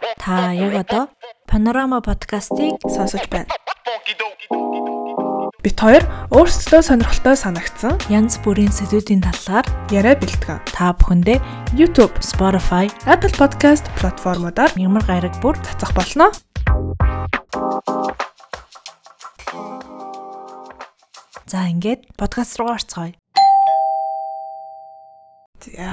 Та яг одоо Panorama подкастыг сонсож байна. Бид хоёр өөрсдөө сонирхолтой санагдсан янз бүрийн сэдвүүдийн талаар яриа бэлтгэн. Та бүхэндээ YouTube, Spotify, Apple Podcast платформудаар ямар гараг бүр цацах болно. За ингээд подкаст руу орцгоё. За.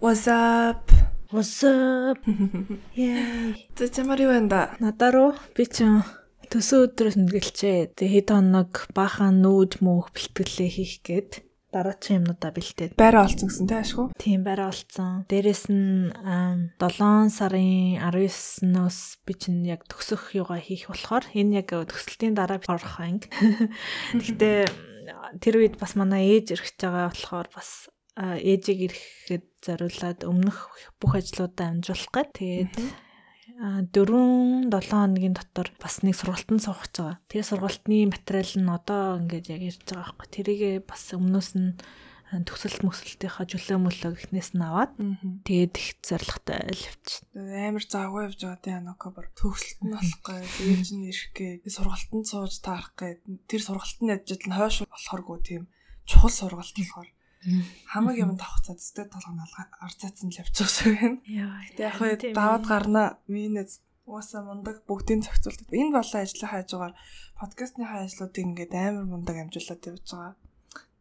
What's up? What's up? Yay. За чамаар юу байна да? Надаа руу би ч төсөө өдрөөс мэдгэлчээ. Тэгээ хэд хоног баахан нүүд мөнх бэлтгэлээ хийх гээд дараагийн юмнуудаа бэлтээд байраа олцсон гэсэн тэ ашгүй. Тийм байраа олцсон. Дээрэс нь 7 сарын 19-ноос би чинь яг төгсөх юугаа хийх болохоор энэ яг төсөлтийн дараа орох анги. Гэхдээ тэр үед бас манай ээж ирэх байгаа болохоор бас ээжийг ирэхэд зориулаад өмнөх бүх ажлуудаа амжуулах гээд тэгээд 4 7 хоногийн дотор бас нэг сургалтанд суух гэж байгаа. Тэр сургалтын материал нь одоо ингээд яг ирж байгаа байхгүй. Тэрийгээ бас өмнөөс нь төгсөлт мөсөлтийнхаа жөлөө мөлөө гихнээс нь аваад тэгээд их зоригтой альвч. Амар завгүй явж байгаа тийм аноко бүр төгсөлт нь болохгүй. Ээж нь ирэх гээ. Сургалтанд сууж таарах гээ. Тэр сургалтын ажил нь хойш болохооргүй тийм чухал сургалт болохоор хамаг юм тавхацаад зүтэй толгойн алга арцаацсан л явчих шиг байна. Гэтэ яг даваад гарна минэс уусаа мундаг бүгдийн зохицуулт. Энэ болоо ажлын хайжгаар подкастныхаа ажлуудыг ингээд амар мундаг амжуулаад явж байгаа.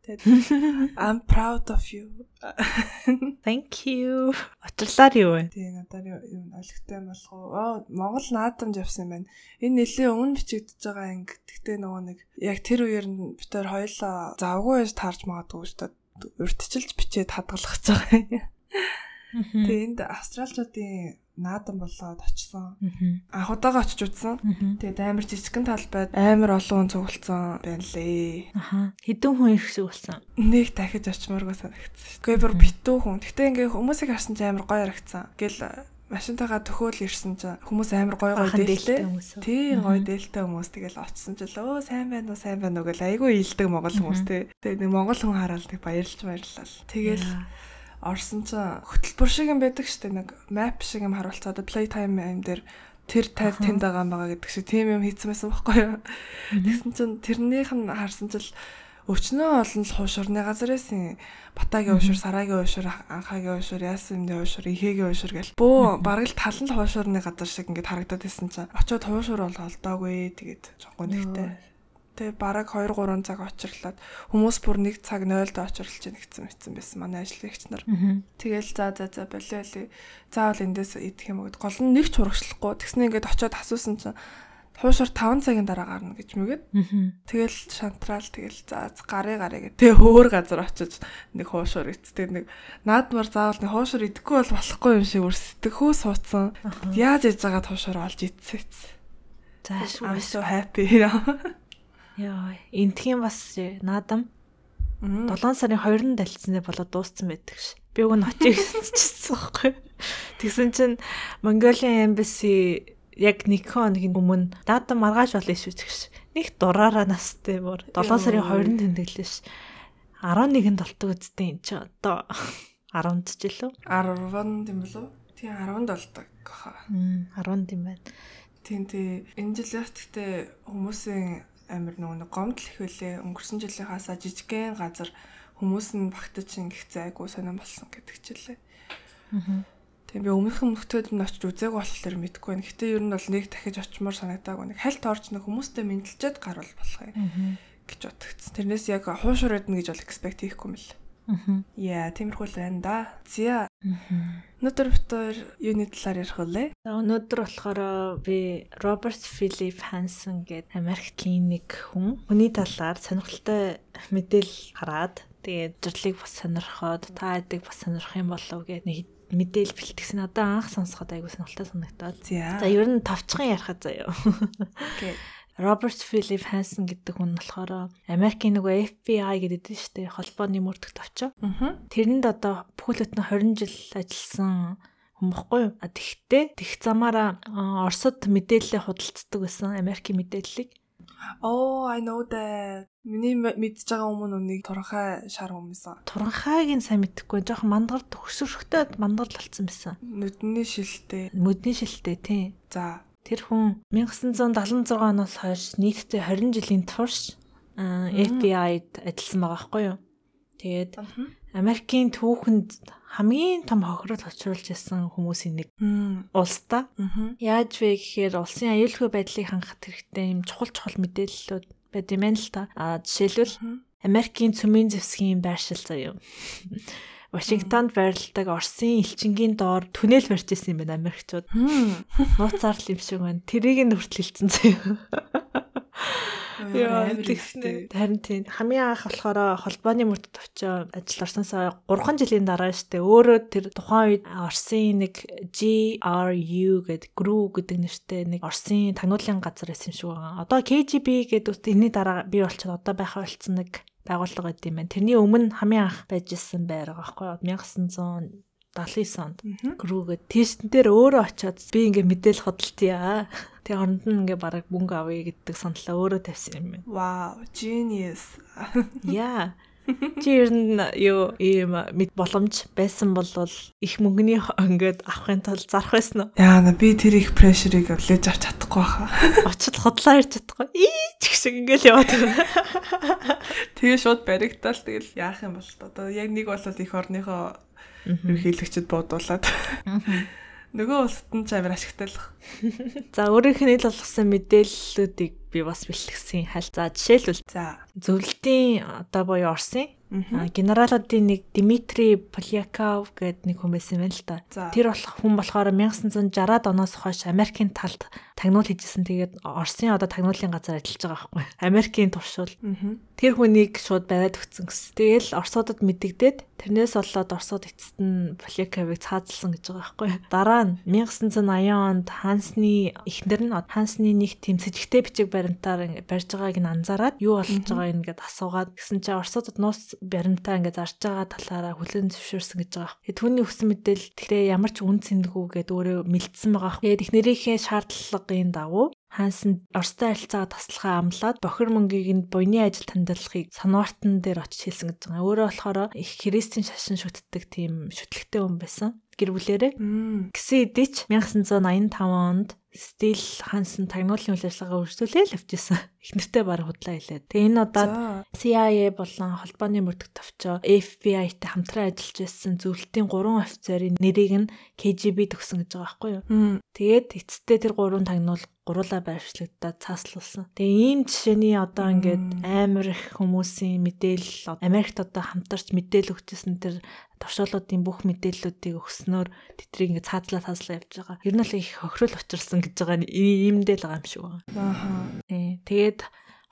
Тэгээд I'm proud of you. Thank you. Очлаар юу вэ? Тий, надад юу ойлгохтой болох уу? Оо, Монгол наадамж явсан юм байна. Энэ нэлийн өмнө бичигдэж байгаа анги. Гэхдээ нөгөө нэг яг тэр үеэр нь битээр хоёлоо завгүй байж таарч магадгүй шүү дээ урьдчилж бичээд хадгалах гэж байгаа. Тэгээ энд австралчуудын наадам болоод очсон. Анх удаага очиж үзсэн. Тэгээд амар жижигхэн талбайд амар олон хүн цуглуулсан байна лээ. Аха. Хэдэн хүн ирэх шиг болсон. Нэг дахиж очимооргоо санагдсан. Гэхдээ бүр битүү хүн. Гэтэ ингээ хүмүүсийг харсан чинь амар гоё харагдсан. Гэл машинтайгаа төхөөл ирсэн чинь хүмүүс амар гоё гоё дээлтэй. Тийм гоё дээлтэй хүмүүс тэгэл очсон чинь өө сайн байна уу сайн байна уу гэл айгүй ийлдэг монгол хүмүүс те. Тэгээ нэг монгол хүн хараад тэг баярлж баярлал. Тэгэл орсон чинь хөтөлбөр шиг юм байдаг штэ нэг map шиг юм харуулцаад playtime юм дээр тэр тайз тэнд байгаа байгаа гэдэг шиг тийм юм хийсэн байсан байхгүй юу. Тэгсэн чинь тэрнийх нь харсан чинь өчнөө олон л хуушурны газар байсан. Батагийн уушур, Сарагийн уушур, Анхаагийн уушур, Ясамны уушур, Ихэгийн уушур гэл бөө бараг л тал нь хуушурны газар шиг ингээд харагдаад байсан чинь очиод хуушур бол олдоогүй тэгээд жонгоо нэгтэй. Тэгээ бараг 2 3 цаг очирлаад хүмүүс бүр 1 цаг 0-д очирлж нэгцэн мэдсэн байсан манай ажлынхч нар. Тэгэл за за за болио ли. Заавал эндээс идэх юм уу гэд гол нь нэг ч урагшлахгүй. Тэгснэ ингээд очиод асуусан чинь хуушаар 5 цагийн дараа гарна гэж мэгээд. Тэгэл шантраал тэгэл за гарыг гарыг гэ. Тэгээ хөөр газар очиж нэг хуушаар ицдэг нэг наадмар заавал нэг хуушаар идэхгүй бол болохгүй юм шиг өрсдөг хөө суудсан. Яаж яж байгаа хуушаар олж ицсэн. За I'm so happy. Яа, энтхийн бас наадам 7 сарын 2-нд дэлцсэндээ болоод дууссан байдаг ш. Би нь очиж чийсэн байхгүй. Тэгсэн чинь Mongolian Embassy яг нэг хоногийн өмнө дата маргааш болно шүү гэж. Нэг дураараа настай бүр 7 сарын 20-нд тэмдэглээ ш. 11-нд болтог үсттэй эн чи одоо 10-нд ч илүү. 10-нд юм болов? Тий 10-нд болдог хаа. 10-нд юм байна. Тийм тий энэ жилээс гэхдээ хүмүүсийн амир нөгөө гомдол их үлээ. Өнгөрсөн жилийнхаасаа жижигхэн газар хүмүүс нь багтаж ингэхцээ айгу сонирн болсон гэдэг чилээ. Аа Тийм би өмнөхөн нөхдөд нь очиж үзээг болохоор мэдэхгүй байна. Гэтэ ер нь бол нэг дахиж очимоор санагдаагүй. Нэг хальт орж нэг хүмүүстэй мэдлжээд гарвал болох юм гэж бодогдсон. Тэрнээс яг хуушур эднэ гэж бол expect хийхгүй мэл. Аа. Яа, тиймэрхүү л байна да. Зя. Өнөөдөр битээр юуны талаар ярих вэ? За өнөөдөр болохоор би Роберт Филип Хансон гэдэг Америкийн нэг хүн. Хүний талаар сонирхолтой мэдээлэл хараад тэгээд зурлыг бас сонирхоод та хэдэг бас сонирх юм болов гэж нэг мэдээл бэлтгэсэн одоо анх сонсоход айгуу сонирхолтой санагдаад. За ер нь товчхон ярихад заяа. Окей. Роберт Филип Хансон гэдэг хүн болохоор Америкийн нөгөө FBI гэдэг нь шүү дээ холбооны мөрдөх товчоо. Тэрэнд одоо бүхэл бүтэн 20 жил ажилласан хүн бохгүй юу? Тэгтээ тэг замаараа Оросд мэдээлэлээ худалддаг байсан Америкийн мэдээллийг. Oh, I know that. Миний мэдж байгаа өмнө үнийг туранхай шар хүмүүссэн. Туранхайг нь сайн мэдэхгүй. Жохон мандгар төгсөрхтөө мандгар талцсан байсан. Нүдний шилтэй. Нүдний шилтэй тий. За. Тэр хүн 1976 оноос хойш нийтдээ 20 жилийн турш FBI-д ажилласан байгаа байхгүй юу? Тэгээд Америкийн түүхэнд хамгийн том хохирол очруулж ирсэн хүмүүсийн нэг улс та. Яаж вэ гэхээр улсын аюулгүй байдлыг хангах хэрэгтэй юм чухал чухал мэдээллүүд байд юм л та. А жишээлбэл Америкийн цөмийн зэвсгийн байршил заяа. Вашингтонд байрладаг Оросын элчингийн доор түнэл барьж ирсэн юм байна Америкчууд. Нууцаар л юм шиг байна. Тэрийг нь хүртэл хэлсэн заяа. Яа тэгснэ. Харин тийм хамгийн анх болохоор холбооны мөрдөд очиж ажил орсноосоо 3 жилийн дараа штэ өөрөө тэр тухайн үед Оросын нэг GRU гэдэг GRU гэдэг нэртэй нэг Оросын тануулын газар байсан юм шиг байгаа. Одоо KGB гэдэг энэний дараа бий болчиход одоо байхаа болцсон нэг байгууллага байд юм байна. Тэрний өмнө хамгийн анх байж исэн байр байгаа байхгүй 1900 79 онд грүүгээд тестэн дээр өөрөө очиод би ингээ мэдээл хөдөлтийа. Тэгээ оронд нь ингээ бараг мөнгө авъя гэдэг саналаа өөрөө тавьсан юм байна. Wow, genius. Яа. Чи ер нь юу ийм мэд боломж байсан бол их мөнгөний ингээд авахын тулд зарах байсан уу? Яа на би тэр их прешерийг авлаж авч чадахгүй баха. Очид хотлоо ирж чадахгүй. Ий ч гэх шиг ингээл яваад байна. Тэгээ шууд баригтаал тэгэл яах юм бол одоо яг нэг бол их орныхоо ерөнхийлөгчд буудуулаад нөгөө улсад нь ч амар ашигтай л. За өөрийнх нь ил болгосон мэдээллүүдийг би бас бэлтгэсэн хайл. За жишээлбэл за зөвлөлтийн одоо буюу Орсын генералуудын нэг Дмитрий Поляков гэдэг нэг хүн байсан юм байна л да. Тэр болох хүн болохоор 1960-аад оноос хойш Америкийн талд тагнуул хийжсэн. Тэгээд Оросын одоо тагнуулын газар ажиллаж байгаа байхгүй. Америкийн туршуул. Тэр хүнийг шууд бариад өгсөн гэсэн. Тэгэл Оросуудад мэдэгдээд тэрнээс болоод Оросууд эцэст нь Поляковыг цаазалсан гэж байгаа байхгүй. Дараа нь 1980 онд Хансны эхнэр нь Хансны нэг тэм сэжигтэй бичиг баримтаар барьж байгааг нь анзаараад юу болж байгаа юм гээд асуугаад гэсэн чинь Оросуудад нуус баримтаа ингээд зарж байгаа талаараа хүлэн зөвшөөрсөн гэж байгаа. Тэгээ түүний өгсөн мэдээлэл тэгтээ ямар ч үн цэнгүү гэд өөрөө мэлдсэн байгаа. Тэгээ технэрийнхээ шаардлагын дагуу Ханс нь Оростой харилцаагаа таслахаа амлаад бохир мөнгийг нь буйны ажил тандалахыг санвартан дээр очиж хэлсэн гэж байгаа. Өөрөө болохоор их христийн шашин шүтдэг тийм шүтлэгтэй хүн байсан гэр бүлээрээ. Гэсэн хэдий ч 1985 онд Стил Хансан тагнуулын үйл ажиллагаа өрсөлдөөл авчихсан. Их нэртэй баг худлаа хэлээд. Тэгээ энэ удаад CIA болон холбооны мөрдөх товчоо FBI-тэй хамтран ажиллаж байсан зөвлөлтийн 3 офицерын нэрийг нь KGB төгсөн гэж байгаа байхгүй юу. Тэгээд эцэстээ тэр 3 тагнуул гуруула байршлагдаад цааслуулсан. Тэгээ ийм жишээний одоо ингээд амар их хүмүүсийн мэдээлэл Америкт одоо хамтарч мэдээлэл өгчсэн тэр туршуулуудын бүх мэдээллүүдийг өгснөөр тэдрийг ингээ цаазлаа цаазлаа явж байгаа. Ер нь л их хохирол учирсан гэж байгаа нь иймдэл байгаа юм шиг байна. Аа. Тэгээд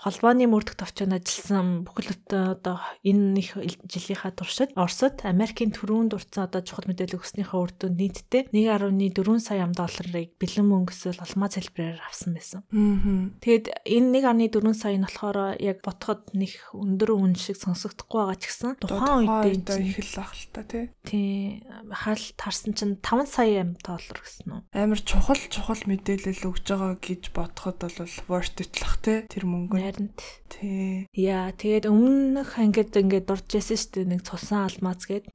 холбооны мөрдөх товчонд ажилласан бүхэл одоо энэ их жилийнхаа туршид Оросд Америкийн төрүүн дурдсан одоо чухал мэдээлэл өгснөхийн үр дүнд нийтдээ 1.4 сая ам долларыг бэлэн мөнгөсөл алмаз хэлбэрээр авсан байсан. Тэгэд энэ 1.4 сая нь болохоор яг ботход нэг өндөр үн шиг сонсогдохгүй байгаа ч гэсэн тухайн үедээ их л ах л та тий. Хаал тарсан чинь 5 сая ам доллар гэсэн үү. Амар чухал чухал мэдээлэл өгж байгаа гэж бодоход бол worth it лах тий тэр мөнгө Харин тий. Яа, тэгээд өмнөх ангид ингээд дурж байсан шүү дээ нэг цусан алмаз гээд.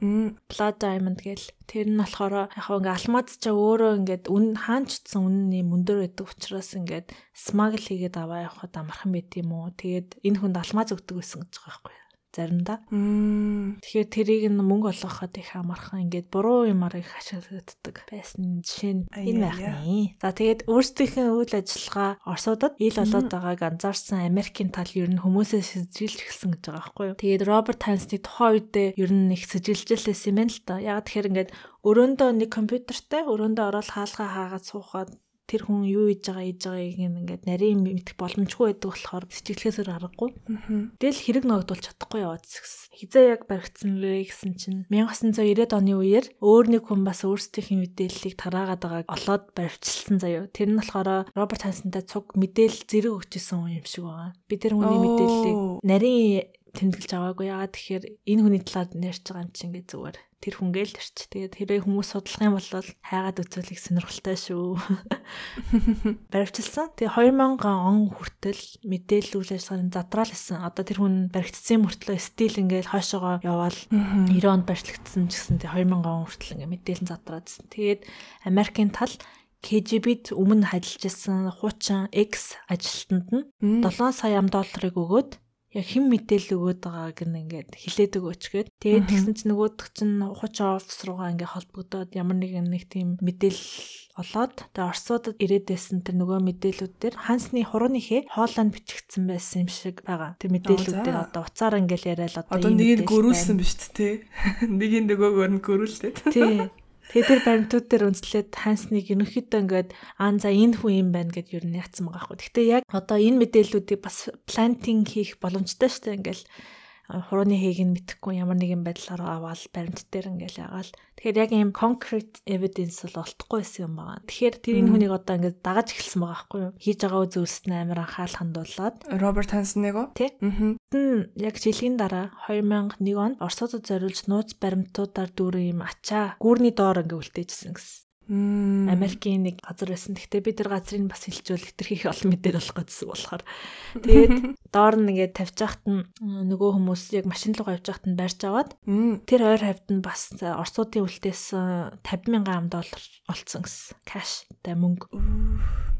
Blood diamond гээл. Тэр нь болохоор яг ингээ алмаз чаа өөрөө ингээд үн хаанчдсан үнний мөндөр байдаг учраас ингээд смагл хийгээд аваа явахад амархан байт юм уу. Тэгээд энэ хүнд алмаз өгдөг байсан гэж байгаа байхгүй юу? Заримдаа. Тэгэхээр тэрийг нь мөнгө олгоход их амархан ингээд буруу юмар их ашиглагддаг байсан жишээ нь энэ байх нэ. За тэгээд өөрсдийнхээ үйл ажиллагаа Оросуудад ил болоод байгааг анзаарсан Америкийн тал ер нь хүмүүсээ сэжилж эхэлсэн гэж байгаа байхгүй юу. Тэгээд Роберт Хайнсны тухайн үедээ ер нь их сэжилжлээс юм байна л та. Яг тэгэхээр ингээд өрөөндөө нэг компьютертэй өрөөндөө ороод хаалгаа хаагаад суухад тэр хүн юу хийж байгаа хийж байгааг ингээд нарийн мэдэх боломжгүй байдаг болохоор сэжиглэхээсээр аргагүй. Тэгэл хэрэг ногдуулж чадахгүй яваад гэсэн. Хизээ яг баригдсан лээ гэсэн чинь 1990-ад оны үеэр өөр нэг хүн бас өөрсдийнхээ мэдээллийг тараагаад байгааг олоод баривчилсан заяо. Тэр нь болохоор Роберт Хансантай цуг мэдээлэл зэрэг өгчсэн хүн юм шиг байгаа. Би тэр хүний мэдээллийг нарийн тэмдэглэж аваагүй. Яагаад тэгэхээр энэ хүний талаар нэрч байгаа юм чинь ингээд зүгээр тэр хүн гээл төрч. Тэгээд хэрэг хүмүүс судлах юм бол хайгаад үзүүлэх сонирхолтой шүү. Баривчилсан. Тэгээ 2000 он хүртэл мэдээлэл үйл ажиллагааны задраал гэсэн. Одоо тэр хүн баригдсан мөртлөө стил ингээл хойшоогоо яваал 90 онд барьцлагдсан ч гэсэн тэгээ 2000 он хүртэл ингээ мэдээлэл задраадсэн. Тэгээд Америкийн тал KGB-д өмнө ажиллаж байсан хуучин X ажилтнанд нь 7 сая ам долларыг өгөөд яг хэн мэдээлэл өгөөд байгааг нь ингээд хилээд өгөөч гээд тэгээд тэгсэн чинь нөгөөдг чинь хуучин офис руугаа ингээд холбогдоод ямар нэгэн нэг тийм мэдээлэл олоод тэгээд Оросуудад ирээд байсан тэр нөгөө мэдээллүүд дээр Хансны хурууны хээ хоолойнд бичигдсэн байсан юм шиг байгаа. Тэр мэдээллүүд дээр одоо уцаар ингээл яриад одоо нэг нь гөрүүлсэн биз дээ тий. Нэг нь нөгөөгөр нь гөрүүлдэг. Тий. Тэгээ тэр баримтууд дээр үнслээд Хансныг ерөнхийдөө ингээд аа за энэ хүн юм байна гэд юу яатсан байгаа хгүй. Гэхдээ яг одоо энэ мэдээллүүдийг бас плантинг хийх боломжтой шүү дээ ингээл хурууны хэгийг нь мэдхгүй ямар нэгэн байдлаар аваад баримт дээр ингээл ягаал. Тэгэхээр яг ийм concrete evidence бол олдохгүй байсан юм байна. Тэгэхээр тэр энэ хүнийг одоо ингээд дагаж эхэлсэн байгаа байхгүй юу? Хийж байгаа үзүүлсэн амар анхаарал хандуулаад Роберт Ханснийг уу? Тий. Аа. Яг жилийн дараа 2001 онд Оросуудад зориулж нууц баримтуудаар дүүрэн ийм ачаа гүүрний доор ингээд үлдээжсэн гэсэн. Америкийн нэг газар байсан. Гэхдээ би тэр газрыг бас хэлжүүл хэтэрх их олон мэдээд болох гэсэн болохоор. Тэгээд доор тавьж хахад нь нөгөө хүмүүс яг машин руу явж хахад нь барьж аваад тэр ойр хавьд нь бас Оросуудын үлдээсэн 50 мянган ам доллар олцсон гэсэн. Кэш тэ мөнгө.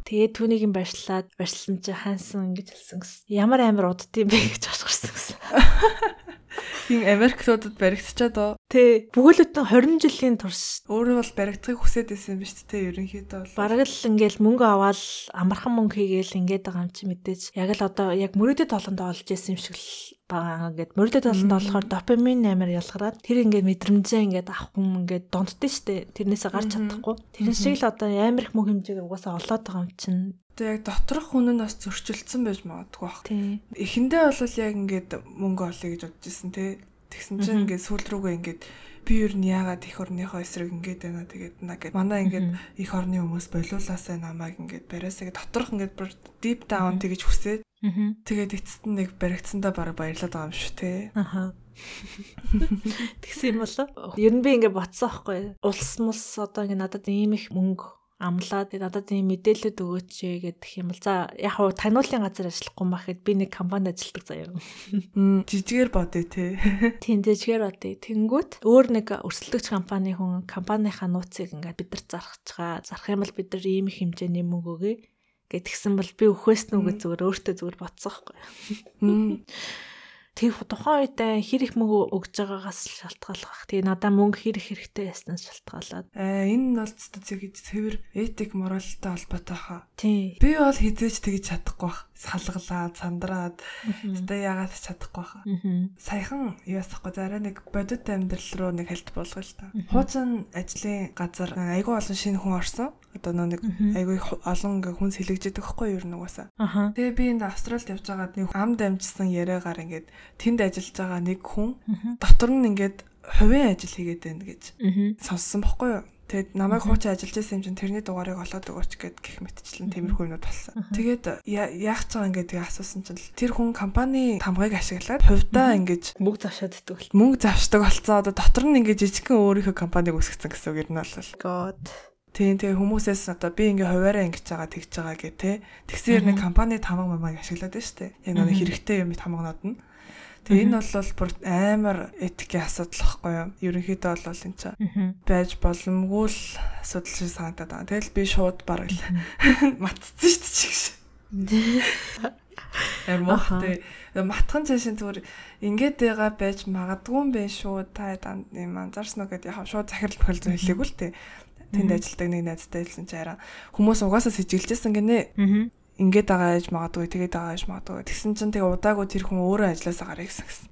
Тэгээд түүнийг нь барьшлаад барьсан чи хаансан ингэж хэлсэн гэсэн. Ямар амар уддсан бэ гэж ашгарсан гэсэн. Тийм Америклуудад баригдчаад оо. Тэ. Бүгүүлэтэн 20 жилийн турш өөрөө бол баригдахыг хүсээд байсан юм биш үү? Тэ ерөнхийдөө бол. Бараг л ингээл мөнгө аваад амархан мөнгө хийгээл ингээд байгаа юм чи мэдээж. Яг л одоо яг мөрөдөд толондоо олж исэн юм шиг л байгаа ингээд мөрөдөд толонд болохоор допамин амар ялгараад тэр ингээд мэдрэмжээ ингээд авах хүн ингээд донтдсон штэ. Тэрнээсээ гарч чадахгүй. Тэр шиг л одоо амар их мөнгө хэмжээг угаасаа олоод байгаа юм чинь Тэгээ яг доторх хүн нь бас зөрчилдсөн байж магадгүй бах. Эхэндээ бол яг ингээд мөнгө олъё гэж бодож исэн те. Тэгсэн чинь ингээд сүүл рүүгээ ингээд би юу н яагаад их орныхоо эсрэг ингээд байна тэгээд на гэд манай ингээд их орны хүмүүс болиулаасаа намайг ингээд бариасаа доторх ингээд deep down тэгэж хүсээд тэгээд эцэст нь нэг баригдсандаа бараг баярлаад байгаа юм шүү те. Аха. Тэгсэн юм болоо. Ер нь би ингээд ботсон аахгүй. Улс мус одоо ингээд надад ийм их мөнгө амлаад надад тийм мэдээлэлд өгөөч гэдэг юм бол за яг хуу таниулын газар ажиллахгүй махад би нэг компанид ажилладаг заяа. Жижигээр бодъё те. Тийм жижигээр бодъё. Тэнгүүт өөр нэг өрсөлдөгч компани хүн компанийнхаа нууцыг ингээд бид нар зархаж байгаа. Зарах юм бол бид нар ийм их хэмжээний мөнгө өгье гэтгсэн бол би өхөөс нүгэ зүгээр өөртөө зүгээр бодсон байхгүй тэр тухайн үед хэр их мөнгө өгж байгаагаас шалтгаалах. Тэгээ надаа мөнгө хэр их хэрэгтэй байснаас шалтгаалаад. Аа энэ нь бол зөв цэвэр этик моралтай холбоотой хаа. Тий. Би бол хизээж тэгж чадахгүй бах. Салгалаад, сандраад өстой яагаад чадахгүй бах. Саяхан яасахгүй зараа нэг бодит амьдрал руу нэг хэлт болгоо л та. Хуучин ажлын газар айгүй олон шинэ хүн орсон. Одоо нэг айгүй олон хүн сэлэгжээд өгөхгүй юу нугасаа. Тэгээ би энд Австралид явж байгаад нэг ам дамжсан яриагаар ингээд тэнд ажиллаж байгаа нэг хүн дотор нь ингээд хувийн ажил хийгээд байна гэж сонссон бохгүй юу? Тэгээд намайг хуучин ажиллаж байсан юм чинь тэрний дугаарыг олоод өгөөч гэд гих мэтчлэн тиймэрхүү юмуд болсон. Тэгээд яах ч байгаа ингээд асуусан чинь тэр хүн компани тамгыг ашиглаад хувьдаа ингээд мөнгө завшаад бол. мөнгө завшдаг болцоо одоо дотор нь ингээд жижигхэн өөрийнхөө компаниг үүсгэсэн гэсэн үг юм бол. God Тийм тэгээ хүмүүсээс одоо би ингээ хуваараа ингэж байгаа тэгж байгаа гэх те. Тэгсээр нэг компани тамга мамаг ашиглаад байна шүү дээ. Яг нэг хэрэгтэй юм тамгнууд нь. Тэгээ энэ бол бүр амар этикийн асуудал واخгүй юу? Ерөнхийдөө бол энэ чинь байж боломгүй л асуудал шиг санагдаад байна. Тэгэл би шууд бараг л матцсан шүү дээ чигш. Эмхтэй. Матхан цаашаа зүгээр ингээд байгаа байж магадгүй юм байна шүү. Та юм анзаарсан уу гэдээ яхав шууд захирал бохол зөв хэлээгүй л тээ. Тэнд ажилладаг нэг найзтай хэлсэн чи араа хүмүүс угаасаа сэжиглэжсэн гинэ. Аа ингээд байгаа ээж магадгүй тэгээд байгаа ээж магадгүй тэгсэн чинь тэгээ удаагүй тэр хүн өөрөө ажилласаа гарыг гэсэн гэсэн.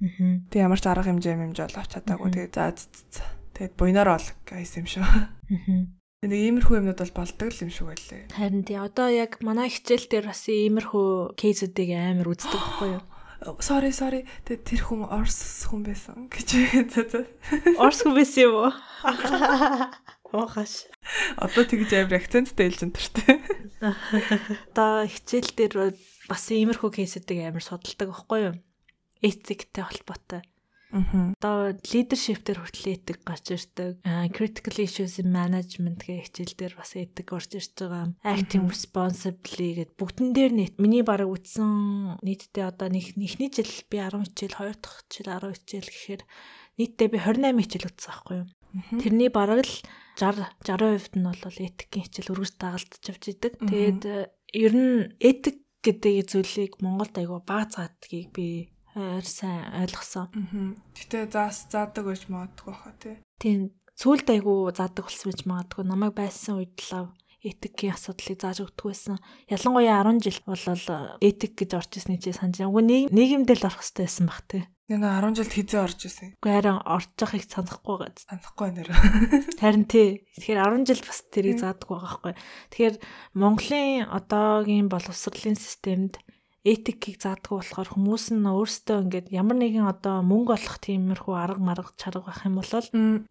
Тэг ямар ч арга хэмжээ хэмжээ бол авч чадаагүй тэгээд за тэгээд буйнаар ол гэсэн юм шүү. Нэг иймэрхүү юмнууд бол болдог л юм шиг байлээ. Харин тий одоо яг манай хичээл дээр бас иймэрхүү кейсүүдийг амар үздэг байхгүй юу? Sorry sorry тэр хүн Орс хүн байсан гэж. Орс хүн байсан юм уу? Оохаш. Одоо тэгж амар акценттэй хэлж энэ Одоо хичээл дээр бас иймэрхүү кейсүүдийг амар судалдаг байхгүй юу? Этиктэй холбоотой. Одоо leadership дээр хүртэл этик гарч ирдэг. Critical issues management гэх хичээл дээр бас этик орж ирж байгаа. Acting responsibly гэд бүгдэн дээр нийт миний бараг үтсэн нийтдээ одоо нэг эхний жил би 10 хичээл, хоёр дахь жил 10 хичээл гэхээр нийтдээ би 28 хичээл үтсэн байхгүй юу? Тэрний бараг л 60 60% нь бол этикийн хичээл өргөж дагалдж авч идэг. Тэгээд э, ер нь этик гэдэг зүйлийг Монголд айгүй бага заадгийг би ойр сайн ойлгосон. Гэтэ заас заадаг байж магадгүй хаа тий. Тийм сүүлд айгүй заадаг болсон байж магадгүй. Намайг байсан үед л этикийн асуудлыг зааж өгдөг байсан. Ялангуяа 10 жил болол этик гэж орж ирсний чи санаж байгаа. Үгүй нийгэмдээ л орох хэрэгтэй байсан бах тий. Яг 10 жилд хизээ орж исэн. Үгүй харин орж явахыг санахгүй гад. Санахгүй нэр. Харин тий. Тэгэхээр 10 жил бас тэрийг заадаг байгаа байхгүй. Тэгэхээр Монголын одоогийн боловсролын системд этикийг заадаггүй болохоор хүмүүс нь өөрсдөө ингээд ямар нэгэн одоо мөнгө олох тиймэрхүү арга марга чарга байх юм бол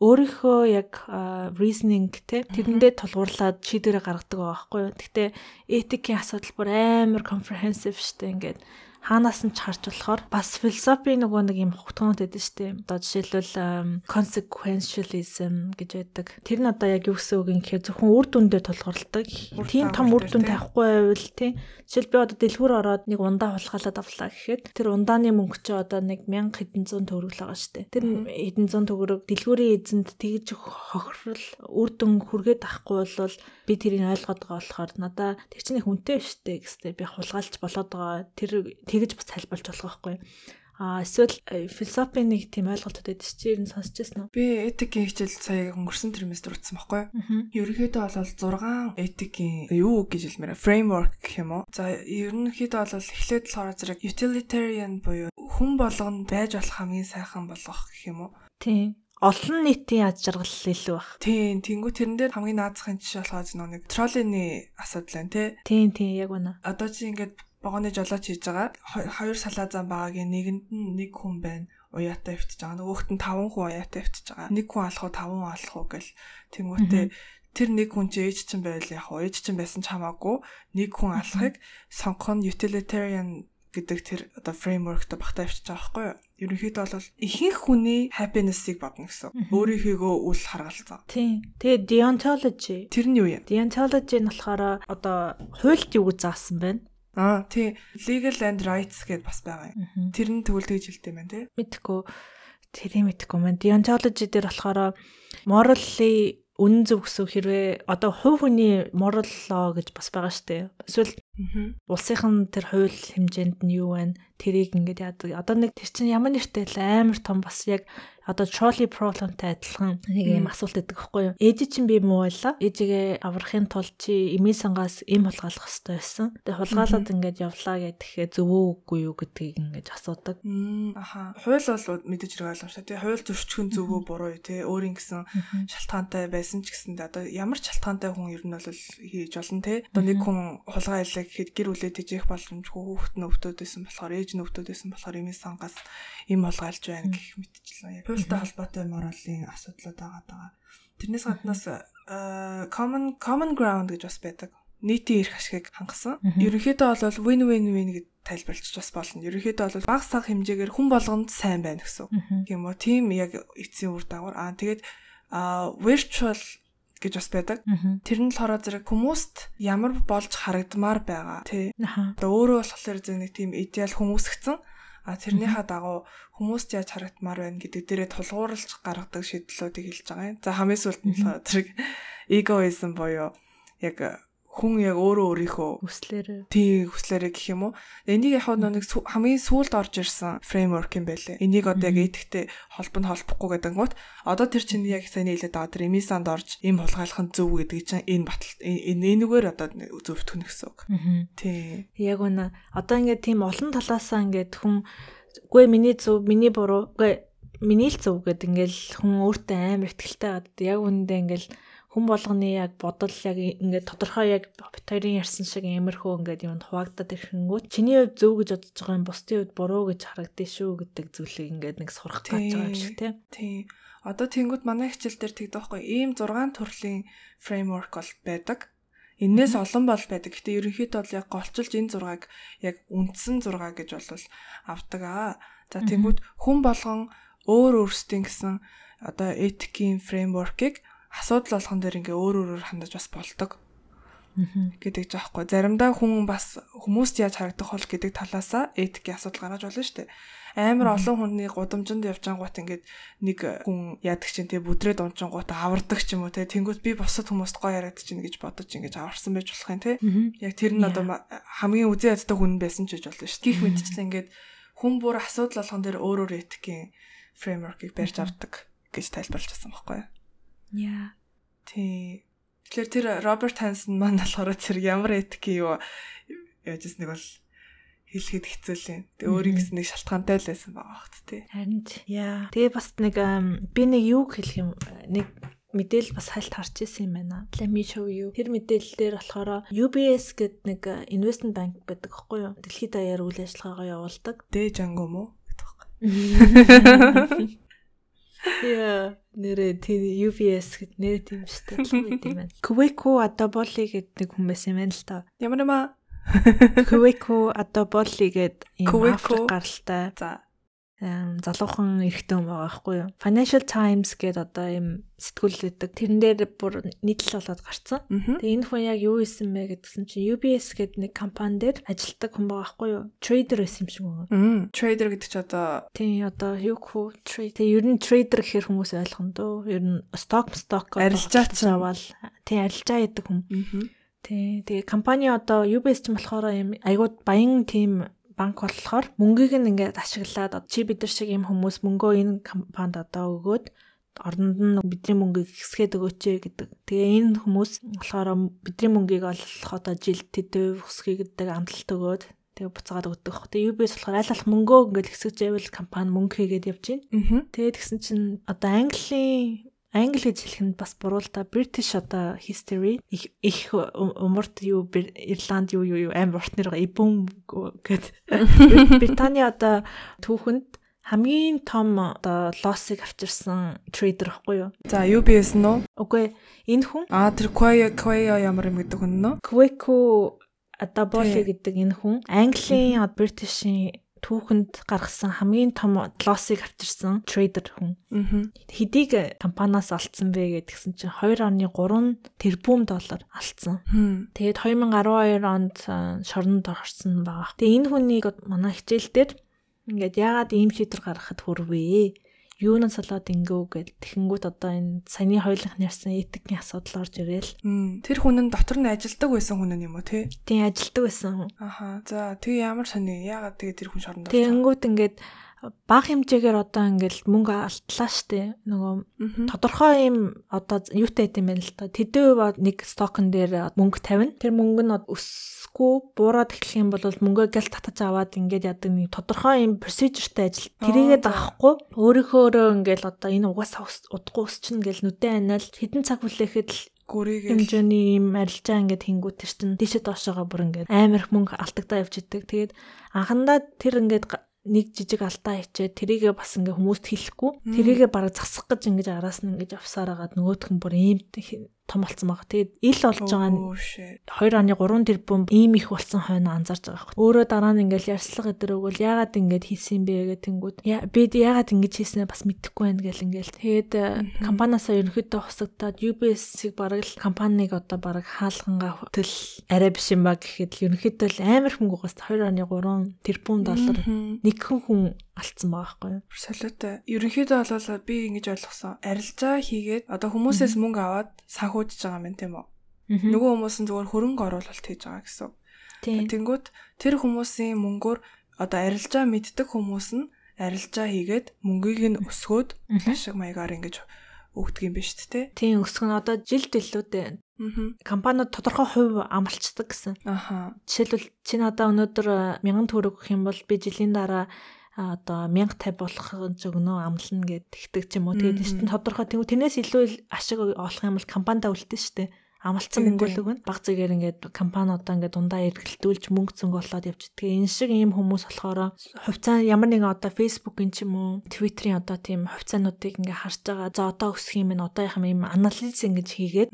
өөрийнхөө яг reasoning те тэрэндээ тулгуурлаад шийдвэрээ гаргадаг байгаа байхгүй. Гэхдээ этикийн асуудал бүр амар comprehensive штэ ингээд хаанаас нь ч харж болохоор бас философи нөгөө нэг юм байдаг шүү дээ. Одоо жишээлбэл consequentialism гэж байдаг. Тэр нь одоо яг юу гэсэн үг юм гэхээр зөвхөн үр дүндээ тулгуурладаг. Тийм том үр дүн тавихгүй байвал тийм. Жишээл би одоо дэлгүүр ороод нэг ундаа хулгайлаад авлаа гэхэд тэр ундааны мөнгө чи одоо нэг 1000 хэдэн зуун төгрөг л байгаа дээ. Тэр хэдэн зуун төгрөг дэлгүүрийн эзэнд тэгж хохирол үр дүн хүргээд авахгүй бол би тэрийг ойлгоод байгаа болохоор надаа тэр чинь шүү дээ гэстэй би хулгайлж болоод байгаа. Тэр тэгж бас тайлбарч болох байхгүй. А эсвэл э, философийн нэг тийм ойлголтууд байдаг чи ер нь сонсч байсан уу? Би этикийн хичээл сая өнгөрсөн триместр утсан байхгүй юу? Ерөнхийдөө бол 6 этикийн юу гэж хэлмээр framework гэх юм уу? За ерөнхийдөө бол эхлээд болохоор зэрэг utilitarian буюу хүн болгонд байж болох хамгийн сайхан болгох гэх юм уу? Тийм олон нийтийн аз жаргал илүү баг. Тийм, тэнгуү тэрэн дээр хамгийн наазахын жишээ болохоор нэг троллины асуудал байна те. Тийм, тийм, яг үнэ. Одоо чи ингээд вагоны жолооч хийж байгаа. Хоёр салаа зам байгаагийн нэгэнд нь нэг хүн байна уяатай өвтөж байгаа. Нөгөөхт нь таван хүн уяатай өвтөж байгаа. Нэг хүн алах уу, таван хүн алах уу гэл тэнгуүтээ тэр нэг хүн чи ээж чинь байл яг уу ээж чинь байсан ч хамаагүй нэг хүн алахыг сонгох нь utilitarian гэдэг тэр одоо фреймворкт багтаа авчиж байгаа байхгүй юу? Ерөнхийдөө бол ихэнх хүний happiness-ыг бодно гэсэн. Өөрийнхөө үл харгалзаа. Тийм. Тэгээ deontology. Тэр нь юу юм? Deontology нь болохоор одоо хуульд юу гэж заасан байна? Аа тий. Legal and rights гэдээ бас байгаа юм. Тэр нь тэгвэл тэгж хэлдэг юм байна тий. Мэдхгүй. Тэрийг мэдхгүй маань. Deontology дээр болохоор morally үнэн зөв гэсэн хэрвээ одоо хувь хүний moral law гэж бас байгаа шүү дээ. Эсвэл улсынхан тэр хууль хэмжээнд нь юу байна? Тэрийг ингээд яадаг. Одоо нэг тэр чинь ямар нэртэй л амар том бас яг одоо trolley problemтай адилхан нэг юм асуулт өгдөг байхгүй юу? Ээж чинь би муу байла. Ээжигээ аврахын тулд чи эмийн сангаас эм хулгайлах хэрэгтэй байсан. Тэгээ хулгайлаад ингээд явлаа гэхээр зөвөө үгүй юу гэдгийг ингээд асуудаг. Аха. Хууль бол мэдээж хэрэг ойлгомжтой. Тэгээ хууль зөрчгөн зөвөө буруу юу те өөрийн гэсэн шалтгаантай байсан ч гэсэндээ одоо ямар ч шалтгаантай хүн ер нь бол хийж болно те. Одоо нэг хүн хулгай хэлээ гэхэд гэр бүлээ тэжээх боломжгүй хүүхэд нь өвдөд байсан болохоор ээж нь өвдөд байсан болохоор эмийн сангаас эм хулгайлж байна гэх мэтчлээ хуультай холбоотой моралын асуудлууд байгаа даа. Тэрнээс гаднаас э, common common ground гэж бас байдаг. Нийтийн эрх ашигыг хангасан. Ерөнхийдөө бол win win win гэж тайлбарлаж бас болно. Ерөнхийдөө бол баг саг хэмжээгээр хүн болгонд сайн байна гэсэн. Тийм үү? Тийм яг эцсийн үр дагавар. Аа тэгээд virtual гэж бас байдаг. Тэр нь болохоор зэрэг хүмүүст ямар болж харагдмаар байгаа тий. Одоо өөрөө болохоор зэрэг нэг тийм идеал хүмүүсгцэн А тэрнийхээ дагуу хүмүүст яаж харагдмаар байна гэдэг дээрээ тулгуурлаж гаргадаг шийдлүүдийг хэлж байгаа юм. За хамгийн сүүлд нь зэрэг эгоизм буюу яг хүн яг өөрөө өөрийнхөө хүслээрээ тий хүслээрээ гэх юм уу. Энийг яг нэг хамгийн сүүлд орж ирсэн фреймворк юм байлээ. Энийг одоо яг эдгтэй холбонд холбохгүй гэдэг нь одоо тэр чинь яг сайн хэлээд байгаа тэр эмисанд орж им хулгайлах нь зөв гэдэг чинь энэ батал энэ энэгээр одоо зөвтгөн гэсэн үг. Тий. Яг үнэ. Одоо ингээд тийм олон талаасаа ингээд хүн үгүй миний зөв, миний буруу, үгүй миний л зөв гэдэг ингээл хүн өөртөө амар ихтэлтэй гадаг. Яг үнэндээ ингээл хүн болгоны яг бодол яг ингээд тодорхой яг бит хоёрын ярьсан шиг иймэрхүү ингээд юунд хуваагдаад ирэнгүүт чиний хувьд зөв гэж бодож байгаа юм бусдын хувьд буруу гэж харагдсан шүү гэдэг зүйлийг ингээд нэг сурах гэж байгаа юм шиг тийм. Тийм. Одоо тэнгууд манай хичээл дээр тэгдэг байхгүй ийм 6 төрлийн фреймворк бол байдаг. Иннээс олон бол байдаг. Гэтэ ерөнхийдөө бол яг голчилж энэ 6-ыг яг үндсэн 6 гэж бол авдаг аа. За тэнгууд хүн болгон өөр өөрсдийн гэсэн одоо этикийн фреймворкийг асуудал болгон дээр ингээ өөр өөрөөр хандаж бас болдог гэдэг жаахгүй. Заримдаа хүн бас хүмүүст яаж харагдах бол гэдэг талаасаа этикийн асуудал гаргаж болно шүү дээ. Амар олон хүнний гудамжинд явж ангууд ингээд нэг хүн яадаг чинь тэгээ бүдрээд унжингууд авардаг ч юм уу те. Тэнгүүт би босод хүмүүст гоё яриад чинь гэж бодож ингэж аварсан байж болох юм те. Яг тэр нь одоо хамгийн үзэн яддаг хүн байсан ч гэж болно шүү дээ. Гэх мэтчлэн ингээд хүн бүр асуудал болгон дээр өөр өөр этикийн фреймворкийг барьж авдаг гэж тайлбарлаж байсан байхгүй юу? Яа. Тий. Тэгэхээр тэр Роберт Хансон маань болохоор тэр ямар этик юу яажс нэг бол хэлэхэд хэцүү л юм. Тэгээ өөрийн гэсэн нэг шалтгаантай л байсан байгаа хот тий. Харин яа. Тэгээ бас нэг би нэг юу хэлэх юм нэг мэдээл бас хальт харж исэн юм байна. Let me show you. Тэр мэдээлэл дээр болохоор UBS гэдэг нэг investment bank байдаг аахгүй юу? Дэлхийд даяар үйл ажиллагаагаа явуулдаг. Дээжанг юм уу? Яа, нэрээ тэр UBS гэд нэр тийм шүү дээ юм байна. Queco Adoboli гэдэг нэг хүмүүс юм байна л та. Ямар юм аа? Queco Adoboli гэдэг юм Африк гаралтай. За залуухан эрэгтэй хүн байгаа байхгүй юу. Financial Times гэдэг одоо юм сэтгүүл гэдэг. Тэрэн дээр бүр нийтлэл болоод гарцсан. Тэгээ энэ хүн яг юу исэн бэ гэдгсэн чинь UBS гэдэг нэг компани дээр ажилладаг хүн байгаа байхгүй юу. Trader байсан юм шиг байна. Trader гэдэг чи одоо тий одоо юу хөө trade. Ер нь trader гэхэр хүмүүс ойлгоно дөө. Ер нь stock stock арилжаа ч аваад тий арилжаа гэдэг хүн. Тий. Тэгээ компани одоо UBS ч болохоор юм айгууд баян тим банк болохоор мөнгийг нь ингээд ашиглаад чи бид нар шиг юм хүмүүс мөнгөө энэ компанид одоо өгөөд орнд нь бидний мөнгийг хэсгээд өгөөч гэдэг. Тэгээ энэ хүмүүс болохоор бидний мөнгийг олох одоо жилд тэдэв өсгий гэдэг амлалт өгөөд тэгээ буцаагаад өгдөг. Тэгээ UBS болохоор аль алах мөнгөө ингээд хэсгэж байвал компани мөнгө хийгээд явж байна. Тэгээд тэгсэн чинь одоо Английн англи гэж хэлэх нь бас буруу л та British одоо history их их умарт юу Ирланд юу юу амар урт нэр Ибүм гэд Британий одоо түүхэнд хамгийн том одоо лоссыг авчирсан трейдер байхгүй юу? За UBS нөө? Үгүй энэ хүн Аа тэр Quay Quay ямар юм гэдэг хүн нөө? Quaco Adaboli гэдэг энэ хүн Английн British-ийн түүхэнд гаргасан хамгийн том лоссыг авчирсан трейдер хүн. Хэдийг компаниас алдсан бэ гэдгсэн чинь 2.3 тэрбум доллар алдсан. Тэгээд 2012 онд шоронд орсон байгаа. Тэгээ энэ хүнийг манай хичээл дээр ингээд яагаад ийм шийдвэр гаргахад хүрвэ? Юунаас болоод ингэв гэл тэгэнгүүт одоо энэ саяны хоёулынх нэрсэн этикийн асуудал орж ирээл. Тэр хүн нь дотор нь ажилдаг байсан хүн юм уу те? Тийм ажилдаг байсан. Аха. За тэгээ ямар сони яагаад тэгээ тэр хүн шоронд Тэгэнгүүт ингээд бага хэмжээгээр одоо ингээл мөнгө алтлаа штэ. Нөгөө тодорхой юм одоо юутай гэдэм байл л та. Тэдэн нэг стокон дээр мөнгө тавина. Тэр мөнгө нь өсөхгүй буураад эхлэх юм бол мөнгөө гэл татаж аваад ингээд яадаг нэг тодорхой юм процедуртай ажил. Тэрийгээ даахгүй. Өөрийнхөө өөрөө ингээл одоо энэ угаасаа удахгүй өсчин гэл нүдэн анаал хідэн цаг хүлээхэд л гүрийг хэмжээний юм арилжаа ингээд хингүүт тэр чин дээшээ доошоогоо бүр ингээд амар их мөнгө алдагдаа явж идэг. Тэгээд анхандаа тэр ингээд нэг жижиг алдаа хийчээ тэрийгээ бас ингээ хүмүүст хэлэхгүй. Тэрийгээ бараг засах гэж ингэж араас нь ингэж авсаар агаад нөгөөх нь бүр ийм том болсон байгаа. Тэгээд ил болж байгаа нь 2.3 тэрбум ийм их болсон хойно анзаарч байгаа хэрэг. Өөрөө дараа нь ингээл ярьслага өдр өгвөл яагаад ингэж хийсэн бэ гэх тэнгүүд би яагаад ингэж хийснээ бас мэдэхгүй байна гэл ингээл. Тэгээд э, компаниасаа ерөнхийдөө хусагдаад UBS-ийг бараг л компаниг одоо бараг хаалгангаа төл арай биш юм ба гэхэд ерөнхийдөө л амар хөнгөгөөс 2.3 тэрбум доллар нэг хүн алдсан байгаа байхгүй юу? Солиотой. Ерөнхийдөө бол би ингэж ойлгосон. Арилжаа хийгээд одоо хүмүүсээс мөнгө аваад санхүүжиж байгаа юм тийм үү? Нөгөө хүмүүс нь зөвхөн хөрөнгө оруулалт хийж байгаа гэсэн. Тэнгүүт тэр хүмүүсийн мөнгөөр одоо арилжаа мэддэг хүмүүс нь арилжаа хийгээд мөнгийг нь өсгөөд ашиг маягаар ингэж өгдөг юм биш үү? Тийм өсгөн одоо жилд илүүтэй компаниуд тодорхой хувь амлцдаг гэсэн. Аха. Жишээлбэл чи надаа өнөөдөр 1000 төгрөг өгөх юм бол би жилийн дараа одоо 1050 болох зөгнөө амлна гэд тэгдэг ч юм уу. Тэгээд чинь тодорхой тийм тэрнээс илүү ашиг олох юм бол компанидаа үлдэн штэ. Амлцсан мөнгө л өгнө. Баг зэрэг ингээд компани одоо ингээд дундаа эргэлдүүлж мөнгө зөнгө олоод явчихдаг. Энэ шиг ийм хүмүүс болохоор хувьцаа ямар нэгэн одоо Facebook-ын ч юм уу Twitter-ийн одоо тийм хувьцаануудыг ингээд харж байгаа. За одоо өсөх юм энэ одоо яхам ийм анализ ингэж хийгээд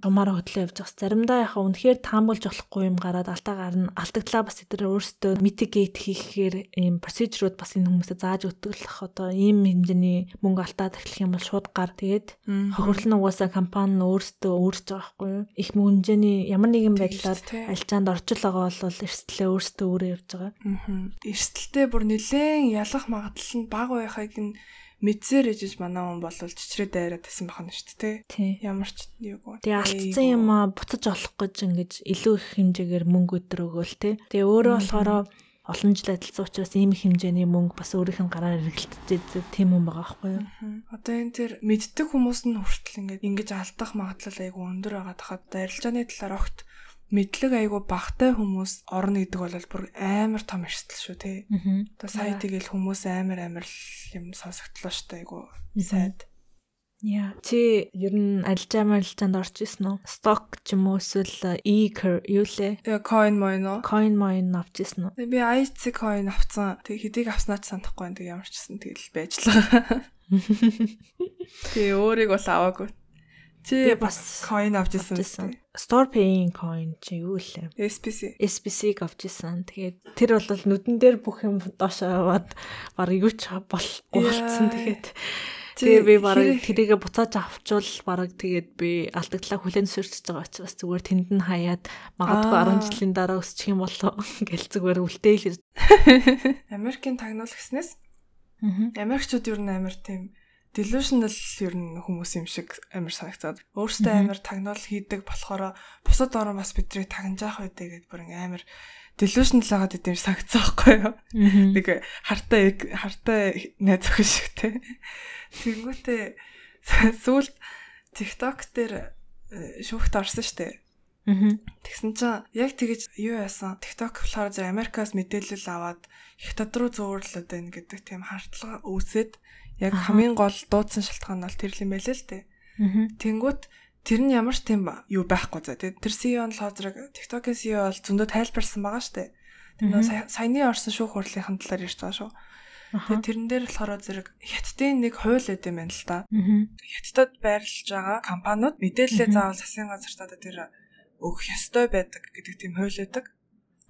томаараа хөдлөө явж байгаа. Заримдаа яхаа үнэхээр таамаглаж болохгүй юм гараад алдаа гарна. Алдагдлаа бас эдгээр өөрсдөө mitigate хийхээр ийм процедурууд бас энэ хүмүүсээ зааж өгдөг л одоо ийм хэмжээний мөнгө алдаад эхлэх юм бол шууд гар тэгээд хохирлон угаасаа компани нь өөрсдөө өөрч байгаа байхгүй юу? Их мөнгөний ямар нэгэн байдлаар альчаанд орчил байгаа бол эрсдлээ өөрсдөө өөрөө явж байгаа. Аа. Эрсдэлтэй бүр нэлээд ялах магадлал нь бага байхыг нь мэдсээр ижиж манай хүн бол чичрээ дайраад байсан бахна шүү дээ. Ямар ч юугүй. Тэгээ алдсан юм а буцаж олох гэж ингэж илүү их хэмжээгээр мөнгө өдөр өгөөл те. Тэгээ өөрөө болохоор олон жил адилсан учраас ийм их хэмжээний мөнгө бас өөрийнх нь гараар эргэлтдэг тийм юм байгаа байхгүй юу. Одоо энэ тэр мэддэг хүмүүс нь хүртэл ингээд ингэж алдах магадлал айгүй өндөр байгаа тахад арилжааны талаар огт мэдлэг айгүй багтай хүмүүс орно гэдэг бол бүр амар том эрсдэл шүү тий. Одоо сая тэгэл хүмүүс амар амар юм сонсогдлоо шүү дээ айгүй сайд. Яа. Чи ер нь алжаа марилжаанд орж исэн үү? Stock ч юм уу эсвэл e-cur юу лээ? Яа, coin moin уу? Coin moin авч исэн үү? Би IC coin авцсан. Тэг хэдийг авснаа ч санахгүй байх. Тэг ямар ч гэсэн тэгэл байж л байгаа. Тэг өөрийг бол аваагүй. Чи бас coin авч исэн. Store paying coin чи юу лээ? SPC. SPC-г авч исэн. Тэгээд тэр бол нүдэн дээр бүх юм доош аваад баг юу ч болохгүй болцсон. Тэгээд Тэгээ би бараг тэрийгэ буцааж авчвал бараг тэгээд би алдагдлаа хүлэн зөвшөөрч байгаа учраас зүгээр тэнд нь хаяад магадгүй 10 жилийн дараа өсчих юм болоо гэл зүгээр үлдээл. Америкийн тагнуул гэснээс? Америкчууд ер нь амар тийм delusional ер нь хүмүүс юм шиг амар санагцаад. Өөртөө амар тагнуул хийдэг болохоор бусад орон бас бидний тагнажаах байдэ гэдээ бүр амар delusional байгаад идэв сагцсан байхгүй юу. Нэг хартай хартай найз охин шиг те. Тэнгүүтээ сүүлд TikTok дээр э, шүүхт орсон штэ. Тэгсэн чинь яг тэгэж юу яасан TikTok болохоор зөв Америкаас мэдээлэл аваад хятад руу зөөрлөд байна гэдэг тийм хардлага үүсээд яг хамгийн гол дуудсан шалтгаан нь бол тэр юм байлээ л дээ. Тэнгүүт тэр нь ямар ч тийм юу байхгүй за. Тэр CEO нь лозрыг TikTok-ийн CEO бол зөндөө тайлбарсан байгаа штэ. Тэр нөө саяны орсон шүүх хурлын талаар ярьж байгаа шүү. Тэгээ тэрэн дээр болохоор зэрэг хятадын нэг хууль өгд юм байна л да. Хятадд байрлаж байгаа компаниуд мэдээлэлээ заавал засгийн газартаа тэр өгөх ёстой байдаг гэдэг тийм хууль өгдөг.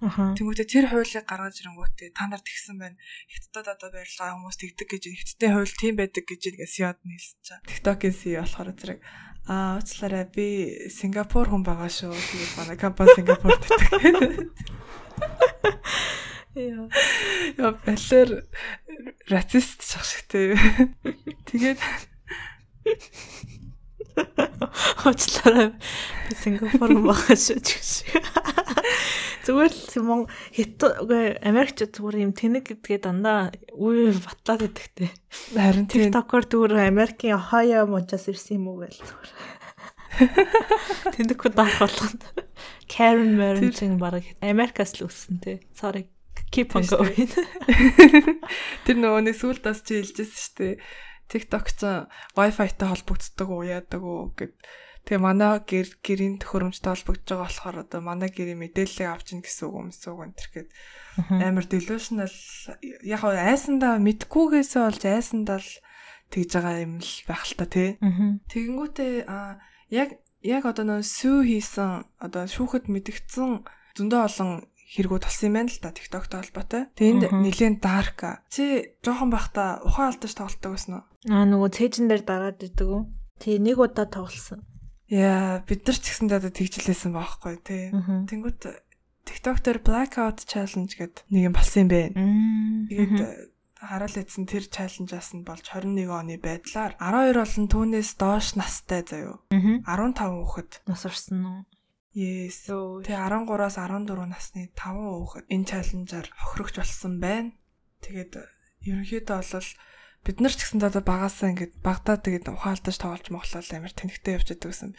Тэнгүүтээ тэр хуулийг гаргаж ирэнгүүтээ та нар тэгсэн байна. Хятадд одоо байрлаж байгаа хүмүүс тэгдэг гэж хятадын хууль тийм байдаг гэж ингээс яад нийлсэн чаа. TikTok-ийн CEO болохоор зэрэг Аа уучлаарай би Сингапур хүн байгаа шүү. Тэгээд манай компани Сингапурт байдаг. Яа. Яа балер рацист чах шигтэй. Тэгээд уучлаарай Сингапур хүн байгаа шүү гэж. Зүгээр л Монгол хит үгүй Америкч зүгээр юм тэнэг гэдгээ дандаа үе батлаад идэгтэй. Харин TikTok-оор зүгээр Америкийн Ohio мужаас ирсэн юм уу гээл зүгээр. Тэнэг даах болгоно. Karen Marin чинь баг Америкаас л өссөн тий. Sorry. Keep on going. Тэр нөгөө нэг сүлдээс чи хэлжсэн шүү дээ. TikTok ч Wi-Fi-тай холбогддог уу яадаг уу гэд Тэгээ манай гэр гэрийн төхөөрөмжтэй холбогдож байгаа болохоор одоо манай гэрийн мэдээллийг авч ийн гэсэн үг юм сүг энэ тэрхэд амар delusional яг айсандаа мэдгүйгээсээ болж айсандаа л тэгж байгаа юм л байх л та тий. Тэгэнгүүтээ яг яг одоо нөө сүү хийсэн одоо шүүхэд мэдгдсэн зөндөө олон хэрэгүүд болсон юм байна л да TikTok-той холбоотой. Тэгээ энд нэлээд dark. Чи жоохон байхдаа ухаан алдаж тоглолтдог байсан уу? Аа нөгөө цээжин дээр дараад идэг үү? Тий нэг удаа тоглосон. Яа, бид нар ч гэсэн даа тэгжлээсэн байхгүй тий. Тэнгүүт TikTok дээр blackout challenge гэдэг нэг юм болсон юм байна. Тэгээд хараал эдсэн тэр чаленжаас нь болж 21 оны байдлаар 12 болон түүнээс доош настай заяо. 15 хүүхэд нас орсон уу? Yes. Тэгээ 13-аас 14 насны 5 хүүхэд энэ чаленжаар хохирогч болсон байна. Тэгээд ерөнхийдөө бол бид нар ч гэсэн одоо багасаа ингээд багтаа тэгээд ухаалтаж тоглож моглол амар тэнхтэй явж байдаг гэсэн.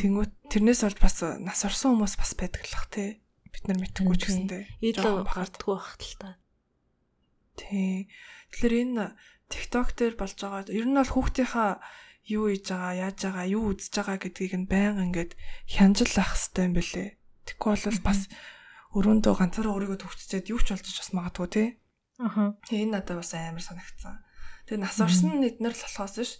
Тэнгүүт тэрнээс болж бас нас орсон хүмүүс бас байдаг л бах тий. Бид нар мэдхгүй ч гэсэндээ. Идэл гардггүй бах л та. Тий. Тэгэхээр энэ TikTok дээр болж байгаа ер нь бол хүүхдийнхаа юу хийж байгаа, яаж байгаа, юу үзэж байгаа гэдгийг нь байнга ингээд хянжил ах хэрэгтэй юм бэлээ. Тэгэхгүй бол бас өрөөндөө ганцаараа өөрийгөө төвччээд юу ч болж бас магадгүй тий. Аха. Тэгээ энэ надад бас амар санагдсан. Тэгээ нас орсон нь эднэр л болохоос ш.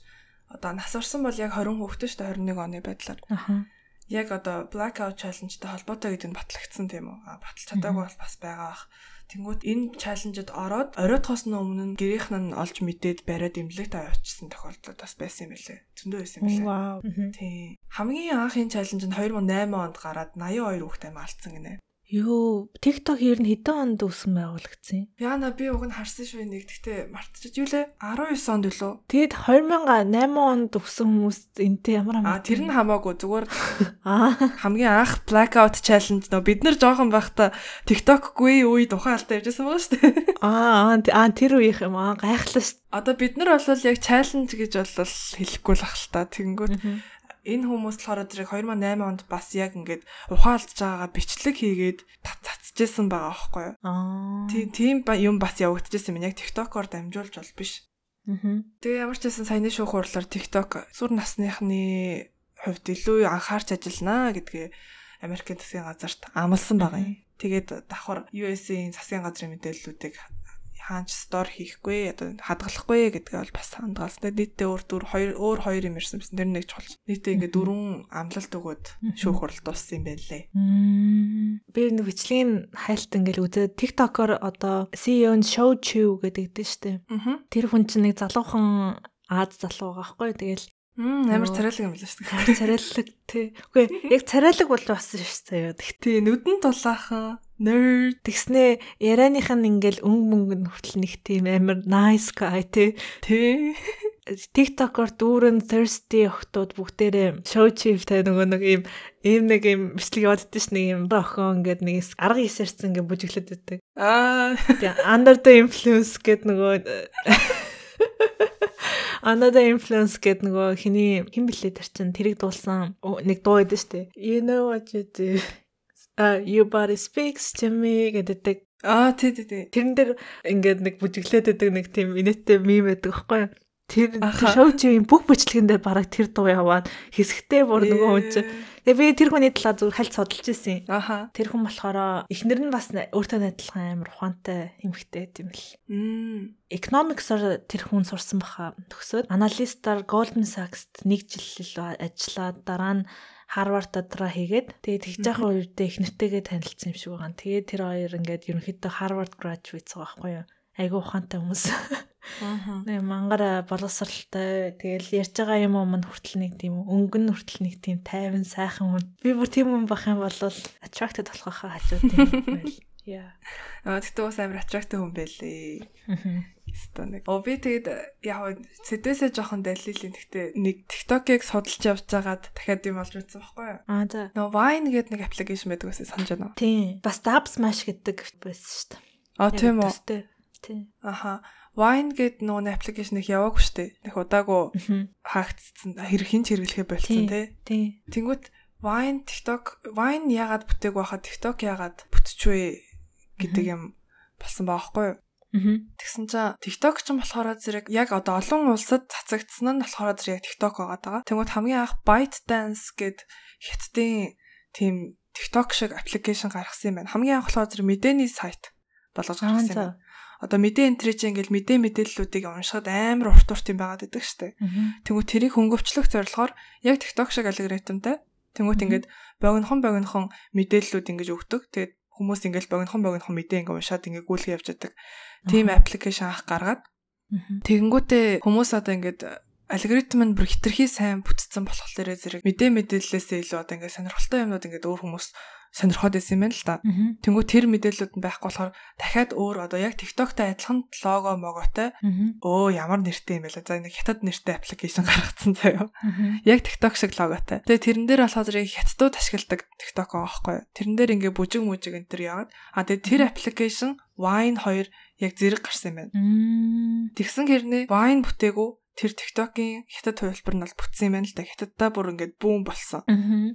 Одоо нас орсон бол яг 20 хүүхдээ штэ 21 оны байдлаар. Аха. Яг одоо blackout challenge-тэй холбоотой гэдэг нь батлагдсан тийм үү? Баталж чадаагүй бол бас байгаа бах. Тэнгүүт энэ чаленжид ороод оройтхоос нь өмнө гэрийнх нь олж мэдээд бариад имлэг та авчихсан тохиолдол бас байсан юм билээ. Зөндөө байсан юм билээ. Тийм. Хамгийн анхын чаленж нь 2008 онд гараад 82 хүүхдээ маалцсан гинэ. Юу, TikTok ер нь хэдэн онд үүсгэн байгуулагдсан юм? Яна би уг нь харсан шүү нэг. Гэхдээ мартчихж юу лээ? 19 онд үлээ. Тэгэд 2008 онд өгсөн хүмүүс энтэй ямар А тэр нь хамаагүй зүгээр Аа. хамгийн анх blackout challenge нөө бид нар жоохон байхдаа TikTok-гүй үе тухайн алдаа явжсэн байгаа шүү дээ. Аа, аа тэр үеийнх юм аа гайхлаа шүү. Одоо бид нар бол яг challenge гэж бол хэлэхгүй л ах л та. Тэгэнгүүт энэ хүмүүс болохоор зэрэг 2008 онд бас яг ингээд ухаалдж байгаагаа бичлэг хийгээд цацжсэн байгаа аахгүй юу. Аа. Тийм тийм юм бас явагдчихсан юм яг TikTok-оор дамжуулж бол биш. Аа. Тэгээ ямар ч байсан саяны шүүх хурлаар TikTok сүр насныхны хувьд илүү анхаарч ажиллана гэдгээ Америкийн засгийн газарт амласан байгаа юм. Тэгээд давхар USA-ийн засгийн газрын мэдээллүүдийг хаанч стор хийхгүй одоо хадгалахгүй гэдгээ бол бас хандгаалсан. Нийтдээ өөр дүр хоёр өөр хоёр юм ирсэн байсан. Тэр нэг чухал. Нийтдээ ингээд дөрвөн амлалт өгөөд шүүх хурал дууссан юм байна лээ. Би нэг бичлэгийн хайлт ингээл үзээд TikTok-оор одоо CEO нь Show Chu гэдэг дээ штэ. Тэр хүн чинь нэг залуухан Аз залуу байгаа байхгүй. Тэгэл Мм амар царайлаг юм байна шүү дээ. Царайлаг тий. Үгүй яг царайлаг бол басан шүү заяа. Тэгтээ нүдэн тулаахан nerd тэгснээ ярианых нь ингээл өнг мөнгө нь хүртэл нэг тийм амар nice guy тий. тий. TikTok-оор дүүрэн thirsty охтууд бүгдээрээ show chief тай нөгөө нэг ийм ийм нэг ийм бичлэг явааддсан ш нэг юм охин ингээд нэг арга исэрсэн ингээд бүжиглээд байдаг. Аа. Тэгээ under the influence гэд нөгөө Another influence гэд нөгөө хиний хин блэ тэр чин тэрийг дуулсан нэг дуу байдаг штэ. You know what you do. Uh, your body speaks to me гэдэг. Аа тий тий тий. Тэрэн дээр ингээд нэг бүжиглээд байдаг нэг тийм инээдтэй мим байдаг байхгүй юу? Тэр шоу чивийн бүх бичлэгэн дээр бараг тэр дуу яваад хэсэгтээ бүр нөгөө хүн чинь. Тэгээ би тэр хүний талаар зүгээр хальт судалж ирсэн. Аха. Тэр хүн болохоор эхнэр нь бас өөртөө адилхан амар ухаантай эмэгтэй юм л. Мм. Economics-оор тэр хүн сурсан баха. Төгсөөд аналистаар Goldman Sachs-т нэг жил ажиллаад дараа нь Harvard дотроо хийгээд тэгээд тэгж яхаа үедээ эхнэртэйгээ танилцсан юм шиг байгаа. Тэгээд тэр хоёр ингээд ерөнхийдөө Harvard graduates байгаа байхгүй юу? Айгу ухаантай хүмүүс. Аа. Мангар боловсралтай тэгэл ярьж байгаа юм мань хүртэл нэг тийм өнгөн хүртэл нэг тийм тайван сайхан хүн. Би бүр тийм хүн бах юм бол attracted болох хаа хажууд юм байл. Яа. Аа тэгтээ бас амар attractive хүн байлээ. Аа. Хэвээ нэг. Оо би тэгээд яг сэдвээсээ жоохон далилийн тэгтээ нэг TikTok-ыг судалж явж байгаад дахиад юм олж үзсэн байхгүй юу? Аа за. Нөө Vine гэдэг нэг аппликейшн байдаг гэсэн санаж байна? Тийм. Бас Dab Smash гэдэг байсан шүү дээ. Аа тийм үү. Тийм. Аха. Wine гэд нөгөө аппликейшн их яваагүй штэ. Нэг удаагүй хаагдсан. Хэрэг хинч хэрэглэхэ болцсон тий. Тэнгүүт Wine TikTok Wine яагаад бүтээг байхад TikTok яагаад бүтчихвэ гэдэг юм болсон байгаа байхгүй юу? Тэгсэн чинь TikTok ч юм болохоор зэрэг яг одоо олон улсад цацагдсан нь болохоор зэрэг TikTok байгаа. Тэнгүүт хамгийн анх ByteDance гэд хятадын тийм TikTok шиг аппликейшн гаргасан юм байна. Хамгийн анх болохоор зэрэг мэдээний сайт болгож гаргасан юм байна одоо мэдээ энтри чинь ингээл мэдээ мэдээллүүдийг уншихад амар урт урт юм байгаад байдаг штэ. Тэнгүүт тэрийг хөнгөвчлөх зорилгоор яг TikTok шиг алгоритмтай. Тэнгүүт ингээд богинохон богинохон мэдээллүүд ингэж өгдөг. Тэгээд хүмүүс ингээл богинохон богинохон мэдээ ингээ уншаад ингээ гүйлгээ явж байдаг. Тим аппликейшн анх гаргаад тэгэнгүүтээ хүмүүс одоо ингээд алгоритм нь бүр хитрхи сайн бүтцсэн болохоор зэрэг мэдээ мэдээллээсээ илүү одоо ингээд сонирхолтой юмнууд ингээд өөр хүмүүс сонирхоод байсан юм байна л да. Тэнгүү тэр мэдээллүүд нь байхгүй болохоор дахиад өөр одоо яг TikTok-тай адилхан лого моготой өө ямар нэртэй юм бэ лээ. За нэг хятад нэртэй аппликейшн гаргацсан заяа. Яг TikTok шиг логотой. Тэгээ тэрэн дээр болохоор яг хятадууд ашигладаг TikTok юу. Тэрэн дээр ингээ бүжиг мүжиг энэ төр яваад а тэгээ тэр аппликейшн Wine 2 яг зэрэг гарсан юм байна. Тэгсэн хэрнээ Wine бүтээгүү тэр TikTok-ийн хятад хувилбар нь бол бүтсэн юм байна л да. Хятаддаа бүр ингээд бүүн болсон.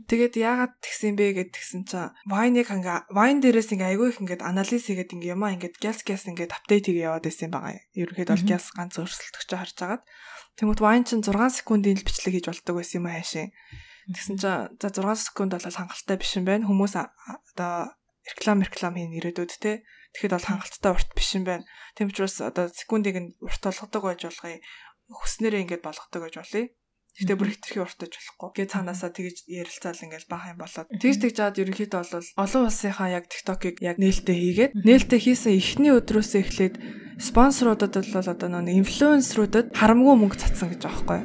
Тэгээд яагаад тэгсэн бэ гэд тэгсэн чинь Vine-ыг ингээ Vine дээрээс ингээ айгүй их ингээд анализ хийгээд ингээ юмаа ингээд gas gas ингээд апдейт хийгээ яваад байсан юм байгаа. Ерөнхийдөө бол gas ганц өрсөлдөгч харж агаад Тэнгүүт вайн чинь 6 секундын л бичлэг хийж болдог байсан юм аашийн. Тэгсэн чинь за 6 секунд бол хангалттай биш юм байна. Хүмүүс одоо реклам реклам хийн ирээдүйд те. Тэгэхэд бол хангалттай урт биш юм байна. Тэм учраас одоо секундыг нь урт болгодог байж болгоё. Хүснээрээ ингэж болгодог байж болъё. Гэтэ бүр хитрхи уртаж болохгүй. Гээ цаанаасаа тэгж ярилцаал ингээл баах юм болоод. Тэгж тэгж жаад ерөнхийдөө бол олон улсынхаа яг TikTok-ыг яг нээлттэй хийгээд нээлттэй хийсэн эхний өдрөөсөө эхлээд спонсоруудад бол одоо нэг инфлюенсерүүдэд харамгүй мөнгө цацсан гэж байгаа байхгүй.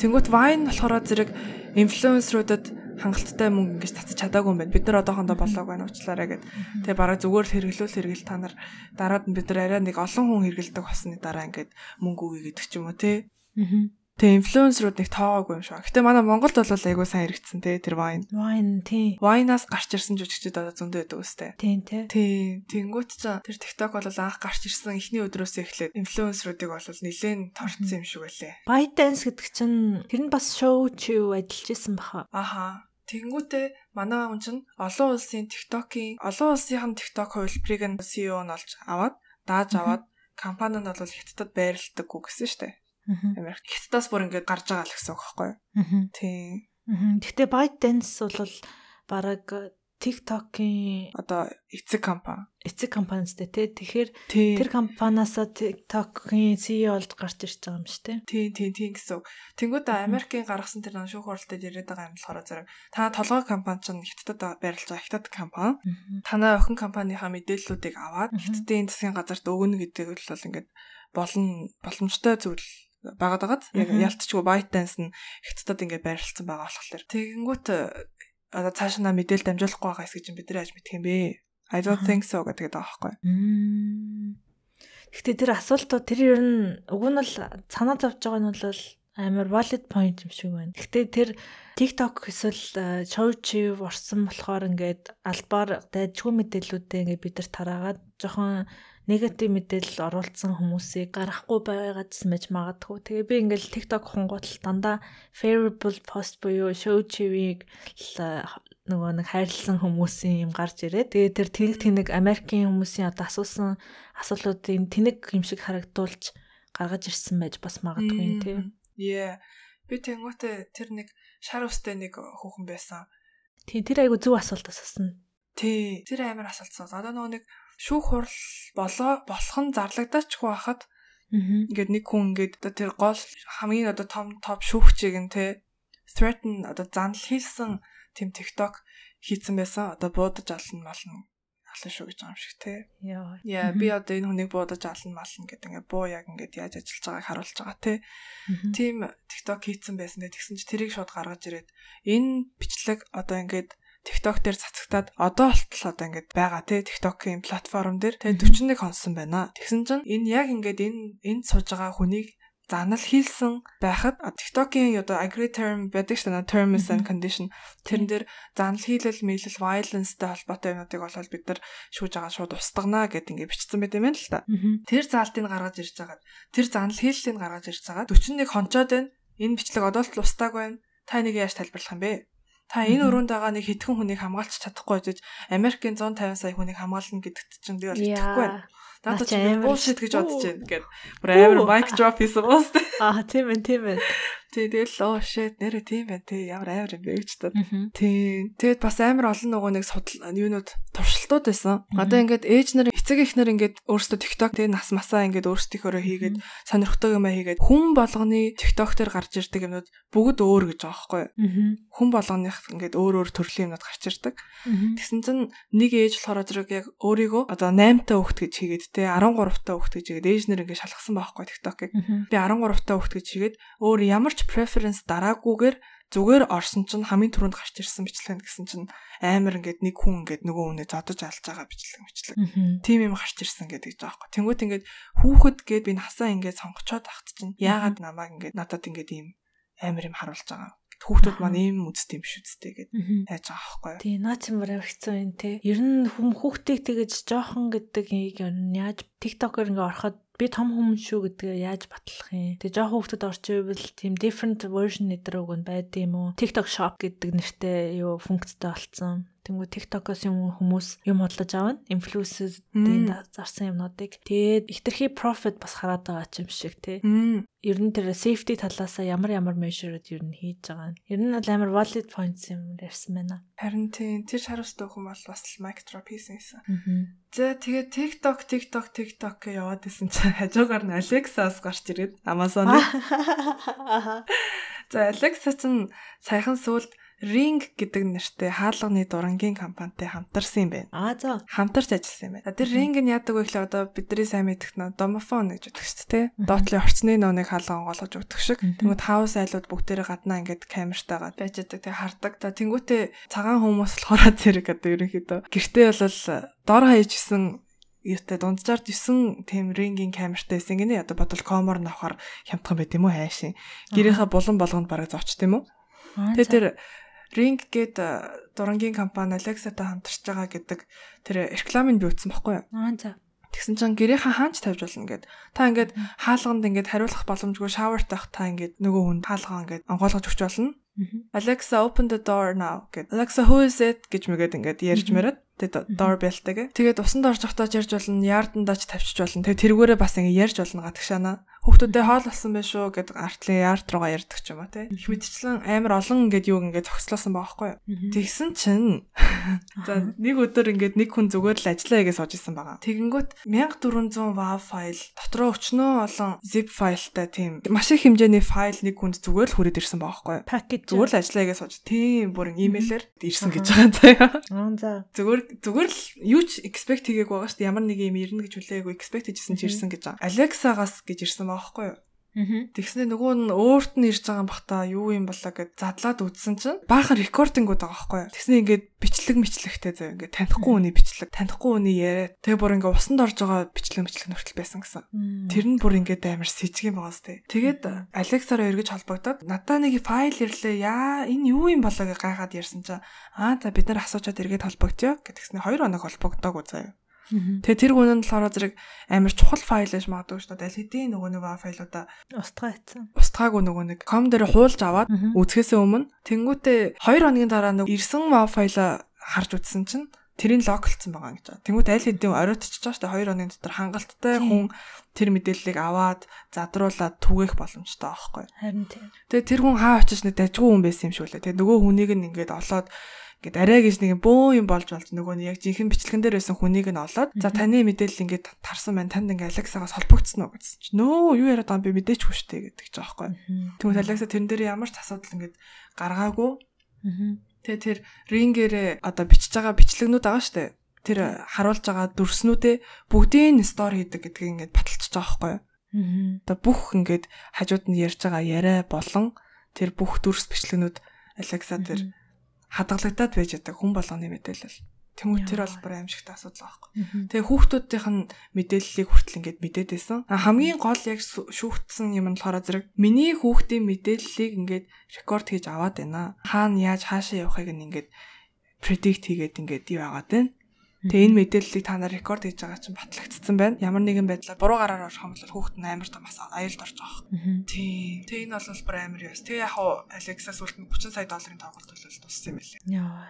Тэнгүүт Vine болохоор зэрэг инфлюенсерүүдэд хангалттай мөнгө ингэж татчих чадаагүй юм байна. Бид нар одоохондоо болоог байна уучлаарай гэд. Тэгээ бараг зүгээр л хэрэглүүл хэрэгэл та нар дараад нь бид нар арай нэг олон хүн хэрэгэлдэг болсны дараа ингээд мөнгө өгье гэдэг ч юм уу те. Аа Тэгээ инфлюенсерүүд нэг тоогоогүй юм шиг. Гэтэ манай Монголд бол айгүй сайн хэрэгцсэн те тэр wine. Wine тий. Wine-аас гарч ирсэн жүжигчид одоо зөндөө байдаг үстэй. Тийм тий. Тий. Тэнгүүт ч тэр TikTok бол анх гарч ирсэн эхний өдрөөс эхлээд инфлюенсерүүдийг бол нэлээд торцсон юм шиг байлээ. ByteDance гэдэг чинь тэр нь бас шоу чи юу ажиллаж исэн баха. Аха. Тэнгүүтээ манай хүн чинь олон улсын TikTok-ийн олон улсынхан TikTok хувилбарыг нь CEO нь олж аваад дааж аваад компанид бол хятадд байрлагдаггүй гэсэн штэ. Америк хятадаас бүр ингээд гарч байгаа л гэсэн үг байхгүй юу? Тийм. Гэхдээ ByteDance бол бараг TikTok-ийн одоо эцэг компани. Эцэг компанистэй тий. Тэгэхээр тэр компаниасаа TikTok-ийн CEO болж гарч ирж байгаа юм шүү дээ. Тий, тий, тий гэсэн. Тэнгүүд Америкийн гаргасан тэр шүүх хуралдад яриад байгаа юм болохоор зэрэг та толгой компани чинь хятадд байрлаж байгаа хятад компани. Танай охин компанийнхаа мэдээллүүдийг аваад хятадын засгийн газарт өгнө гэдэг бол ингээд болно боломжтой зүйл байгаад байгаад яг ялтчгүй ByteDance нь хятадд ингээд байрлалцсан байгаа болохоор тэгэнгүүт одоо цаашаа на мэдээлэл дамжуулахгүй байгаа эсэж бид нар яаж мэдх юм бэ? I don't think so гэдэг байгаа байхгүй. Гэхдээ тэр асуултууд тэр ер нь уг нь бол санаа зовж байгаа нь бол амар valid point юм шиг байна. Гэхдээ тэр TikTok эсвэл Chouchi э, орсон болохоор ингээд албаар дайжгүй мэдээллүүдээ ингээд бид нар тараагаад жоохон негатив мэдээлэл оруулсан хүмүүсийг гаргахгүй байгаадсан байж магадгүй. Тэгээ би ингээл TikTok хунгуутал дандаа favorable post буюу show чивийг нөгөө нэг хайрлсан хүмүүсийн юм гарч ирээ. Тэгээ тэр тэнэг тэнэг Америкийн хүмүүсийн одоо асуусан асуултуудын тэнэг юм шиг харагдуулж гаргаж ирсэн байж бас магадгүй тийм. Yeah. Би тэнгуүтэ тэр нэг шар устай нэг хүүхэн байсан. Тий, тэр айгу зөв асуулт асуусан. Тий, тэр амар асуултсан. Одоо нөгөө нэг шүүх хурал болоо болох нь зарлагдаачихгүй хахад ингээд нэг хүн ингээд одоо тэр гол хамгийн одоо том топ шүүгчийг нь те threaten одоо занл хийсэн тэм TikTok хийцэн байсан одоо буудаж ална мална ална шүү гэж байгаа юм шиг те. Яа. Би одоо энэ хүнийг буудаж ална мална гэдэг ингээд буу яг ингээд яаж ажиллаж байгааг харуулж байгаа те. Тим TikTok хийцэн байсан те тэгсэн чи тэрийг шууд гаргаж ирээд энэ бичлэг одоо ингээд TikTok дээр цацагтаад одоо болтол одоо ингээд байгаа тий TikTok-ийн платформ дээр тэгээ 41 хонсон байна. Тэгсэн чинь энэ яг ингээд энэ энд сууж байгаа хүнийг занал хийлсэн байхад TikTok-ийн одоо agree term байдаг шүү дээ terms and condition тэрэн дээр занал хийлэл мэйлэл violence-тэй холбоотой юмнуудыг болол бид нар шүүж байгаа шууд устгана гэд ингээд бичсэн байт юм байна л та. Тэр заалтыг гаргаж ирж байгаа. Тэр занал хийллийг гаргаж ирж байгаа. 41 хончоод байна. Энэ бичлэг одоо л устааг байна. Та нэг яаж тайлбарлах юм бэ? Та энэ өрөөнд байгаа нэг хитгэн хүнийг хамгаалж чадахгүй гэж Америкийн 150 сая хүнийг хамгаална гэдэгт чинь би бол итгэхгүй байна. Надад ч bullshit гэж бодож байна гэд. Бүр амар mic drop хийсэн уус. Аа тийм ээ тийм ээ. Тий, тэгэл оо shit нэрэ тийм байна тий ямар амар юм бэ гэж таа. Тий. Тэгэд бас амар олон нөгөө нэг судал юунууд туршилтууд байсан. Одоо ингээд ээж нар эцэг их нар ингээд өөрсдөө TikTok тий нас масаа ингээд өөрсдийнхөөрөө хийгээд сонирхдаг юм а хийгээд хүн болгоны TikTok дээр гарч ирдэг юмнууд бүгд өөр гэж байгаа байхгүй? Хүн болгоных ингээд өөр өөр төрлийн юмнууд гарч ирдэг. Тэгсэн чинь нэг ээж болохоор зэрэг яг өөрийгөө одоо 8 та хүүхд гэж хийгээд тий 13 та хүүхд гэж хийгээд ээж нар ингээд шалгасан байхгүй TikTok-ыг. Би 13 та хүүхд гэж хийгээд өөр ямар ч preference дараагүйгээр зүгээр орсон чинь хамгийн түрүүнд гарч ирсэн бичлэг гэсэн чинь амар ингээд нэг хүн ингээд нөгөө хүнээ зодож алж байгаа бичлэг бичлэг. Тим юм гарч ирсэн гэдэг жаахгүй. Тэнгүүт ингээд хүүхэд гээд би насаа ингээд сонгочоод ахт чинь яагаад намайг ингээд надад ингээд ийм амар юм харуулж байгаа хүүхдүүд маань ийм үзт юм шүү дээ гэд хайж байгаа байхгүй. Тий, наа чи мөр хэцүү юм те. Ер нь хүм хүүхдийг тэгэж жоохон гэдэг юм яаж TikTok-оор ингээ ороход би том хүмүүс шүү гэдгээ яаж батлах юм. Тэгээ жоохон хүүхдэд орчихвол тийм different version нэдрэг нь байд юм уу? TikTok shop гэдэг нэртэй юу функцтэй болцсон. Тэнгүү TikTok-оос юм хүмүүс юм бодлож авна. Инфлюенсерийн зарсан юмнуудыг. Тэгээд ихтерхий profit бас хараад байгаа юм шиг тий. Ер нь тэр safety талаасаа ямар ямар measure-д ер нь хийж байгаа. Ер нь амар valid points юм ярьсан байна. Харин тийм тэр өгөх юм бол бас micro piece гэсэн. За тэгээд TikTok TikTok TikTok гэж яваад исэн чинь хажуугаар нь Alexa-аас гарч ирээд Amazon. За Alexa чинь саяхан сүлд Ring гэдэг нэртэй хаалганы дурангийн компанитай хамтарсан юм байна. Аа за. Хамтарч ажилласан юм байна. Тэр Ring нь яадаг вэ гэхлээр одоо бидний сайн мэдэх нөө домофон гэж өгдөг шүү дээ. Доотлын орчны нөөнийг хаалга онгоолгож өгдөг шиг. Тэнгүүд хаус айлууд бүгдээрээ гаднаа ингээд камертайгаа байж байгаа. Тэг хардаг. Та тэнгүүтээ цагаан хүмүүс болохоор зэрэг одоо ерөнхийдөө гэртээ бол дор хаяжсэн юутай дунджаар 9 тийм рингийн камертай байсан гинэ одоо бодвол комор навахаар хямдхан байт юм уу хайшин гэрийнхаа булан болгонд бараг зочт юм уу тэгээ тэр Ring гээд дурангийн компани Alexa-тай хамтарч байгаа гэдэг тэр рекламыг би үзсэн байхгүй юу? Аа за. Тэгсэн чинь гэрийнхаа хаанч тавьж болно гэд. Та ингээд хаалганд ингээд хариулах боломжгүй шаwarт авах та ингээд нөгөө хүн хаалгаа ингээд онгойлгож өгч болно. Alexa open the door now гэд. Alexa who is it гэж мэгээд ингээд ярьж мэрээд тэгээд doorbell-тэйгээ. Тэгээд усанд орж тогтоож ярьж болно, яардандаа ч тавьчих болно. Тэгээд тэргүүрээ бас ингээд ярьж болно гадагшаана хүүхдүүдээ хоол болсон байх шүү гэдэг артлын ярд руугаа ярьдаг ч юм уу тий. Их мэдчлэн амар олон ингээд юу ингээд зогслоосон байгаа байхгүй юу. Тэгсэн чинь за нэг өдөр ингээд нэг хүн зүгээр л ажиллаа гэж сууж исэн байгаа. Тэгэнгүүт 1400 WAV файл дотроо өчнөө олон zip файлтай тийм маш их хэмжээний файл нэг хүнд зүгээр л хүрээд ирсэн байгаа байхгүй юу. Пакет зүгээр л ажиллаа гэж сууж тийм бүр имэйлэр ирсэн гэж байгаа заяа. За. Зүгээр зүгээр л юу ч expect хийгээгүй байгаа шүү дээ. Ямар нэг юм ирнэ гэж хүлээгүй expect хийжсэн ч ирсэн гэж байгаа. Alexa-гаас гэж ирсэн байгаа байхгүй юу? Тэгснэ нөгөө нь өөрт нь ирж байгаа бахта юу юм болоо гэд задлаад үзсэн чинь баахан рекордингууд байгаа байхгүй. Тэгснэ ингээд бичлэг мэчлэгтэй зав ингээд танихгүй хүний бичлэг, танихгүй хүний яриа. Тэгээ бүр ингээд усанд орж байгаа бичлэг мэчлэг нөртөл байсан гэсэн. Тэр нь бүр ингээд амар сэжгийн байгаа сте. Тэгээд Алексаараа эргэж холбогдоод надаа нэг файл ирлээ. Яа энэ юу юм болоо гэж гайхаад ярьсан чинь аа за бид нар асуучаад эргээд холбогдё гэдгснэ 2 хоног холбогдоагүй заяа. Тэгээ тэр хүн нь болохоор зэрэг амар чухал файл гэж магадгүй шүү дээ. Аль хэдийн нөгөө нэг файлуудаа устгаа хийсэн. Устгаагүй нөгөө нэг ком дээр хуулж аваад үзэхээс өмнө тэнгуүтээ 2 хоногийн дараа нэг ирсэн WAV файлаа харж үзсэн чинь тэрийг локлцсон байгаа гэж байна. Тэнгүүд аль хэдийн оройтчихж байгаа шүү дээ. 2 хоногийн дотор хангалттай хүн тэр мэдээллийг аваад задруулаад түгээх боломжтой аахгүй. Харин тийм. Тэгээ тэр хүн хаа очиж нэг дажгүй хүн байсан юм шиг үлээ. Тэгээ нөгөө хүнийг нь ингээд олоод Гэт арай гэж нэг бөө юм болж болж нөгөө нь яг жинхэнэ бичлэгэн дээр байсан хүнийг нь олоод за таны мэдээлэл ингээд тарсан байна. Танд ингээд Алексагаас холбогдсон уу гэсэн чинь нөө юу яриад байгаа юм би мэдээчгүй шүү дээ гэдэг ч аахгүй. Тэгвэл Алекса тэрэн дээр ямар ч асуудал ингээд гаргаагүй. Тэгээ тэр рингээрээ одоо бичиж байгаа бичлэгнүүд байгаа шүү дээ. Тэр харуулж байгаа дүрснүүдээ бүгдийн стори хийдэг гэдгийг ингээд баталчихж байгаа байхгүй. Одоо бүх ингээд хажууд нь ярьж байгаа яриа болон тэр бүх дүрс бичлэгнүүд Алекса тэр хадгалагдаад байж байгаа хүн болгоны мэдээлэл. Тэнгүү тэр бол бүр аимшигт асуудал байхгүй. Тэгээ хүүхдүүдийнх нь мэдээллийг хүртэл ингээд мэдээд байсан. Хамгийн гол яг шүүхтсэн юм нь болохоор зэрэг миний хүүхдийн мэдээллийг ингээд рекорд хийж аваад байна. Хаана яаж хаашаа явахыг ингээд predict хийгээд ингээд юу яагаад байна. Тэгээ энэ мэдээллийг та нар рекорд хийж байгаа чинь батлагдсан байна. Ямар нэгэн байдлаар буруу гараар орох юм бол хүүхэд нь амар том аюулд орж байгаа. Тийм. Тэгээ энэ бол бүр амар яс. Тэгээ яг хуу Alexa сүлд нь 30 сая долларын тоглолт төлөөл туссан юм байлээ.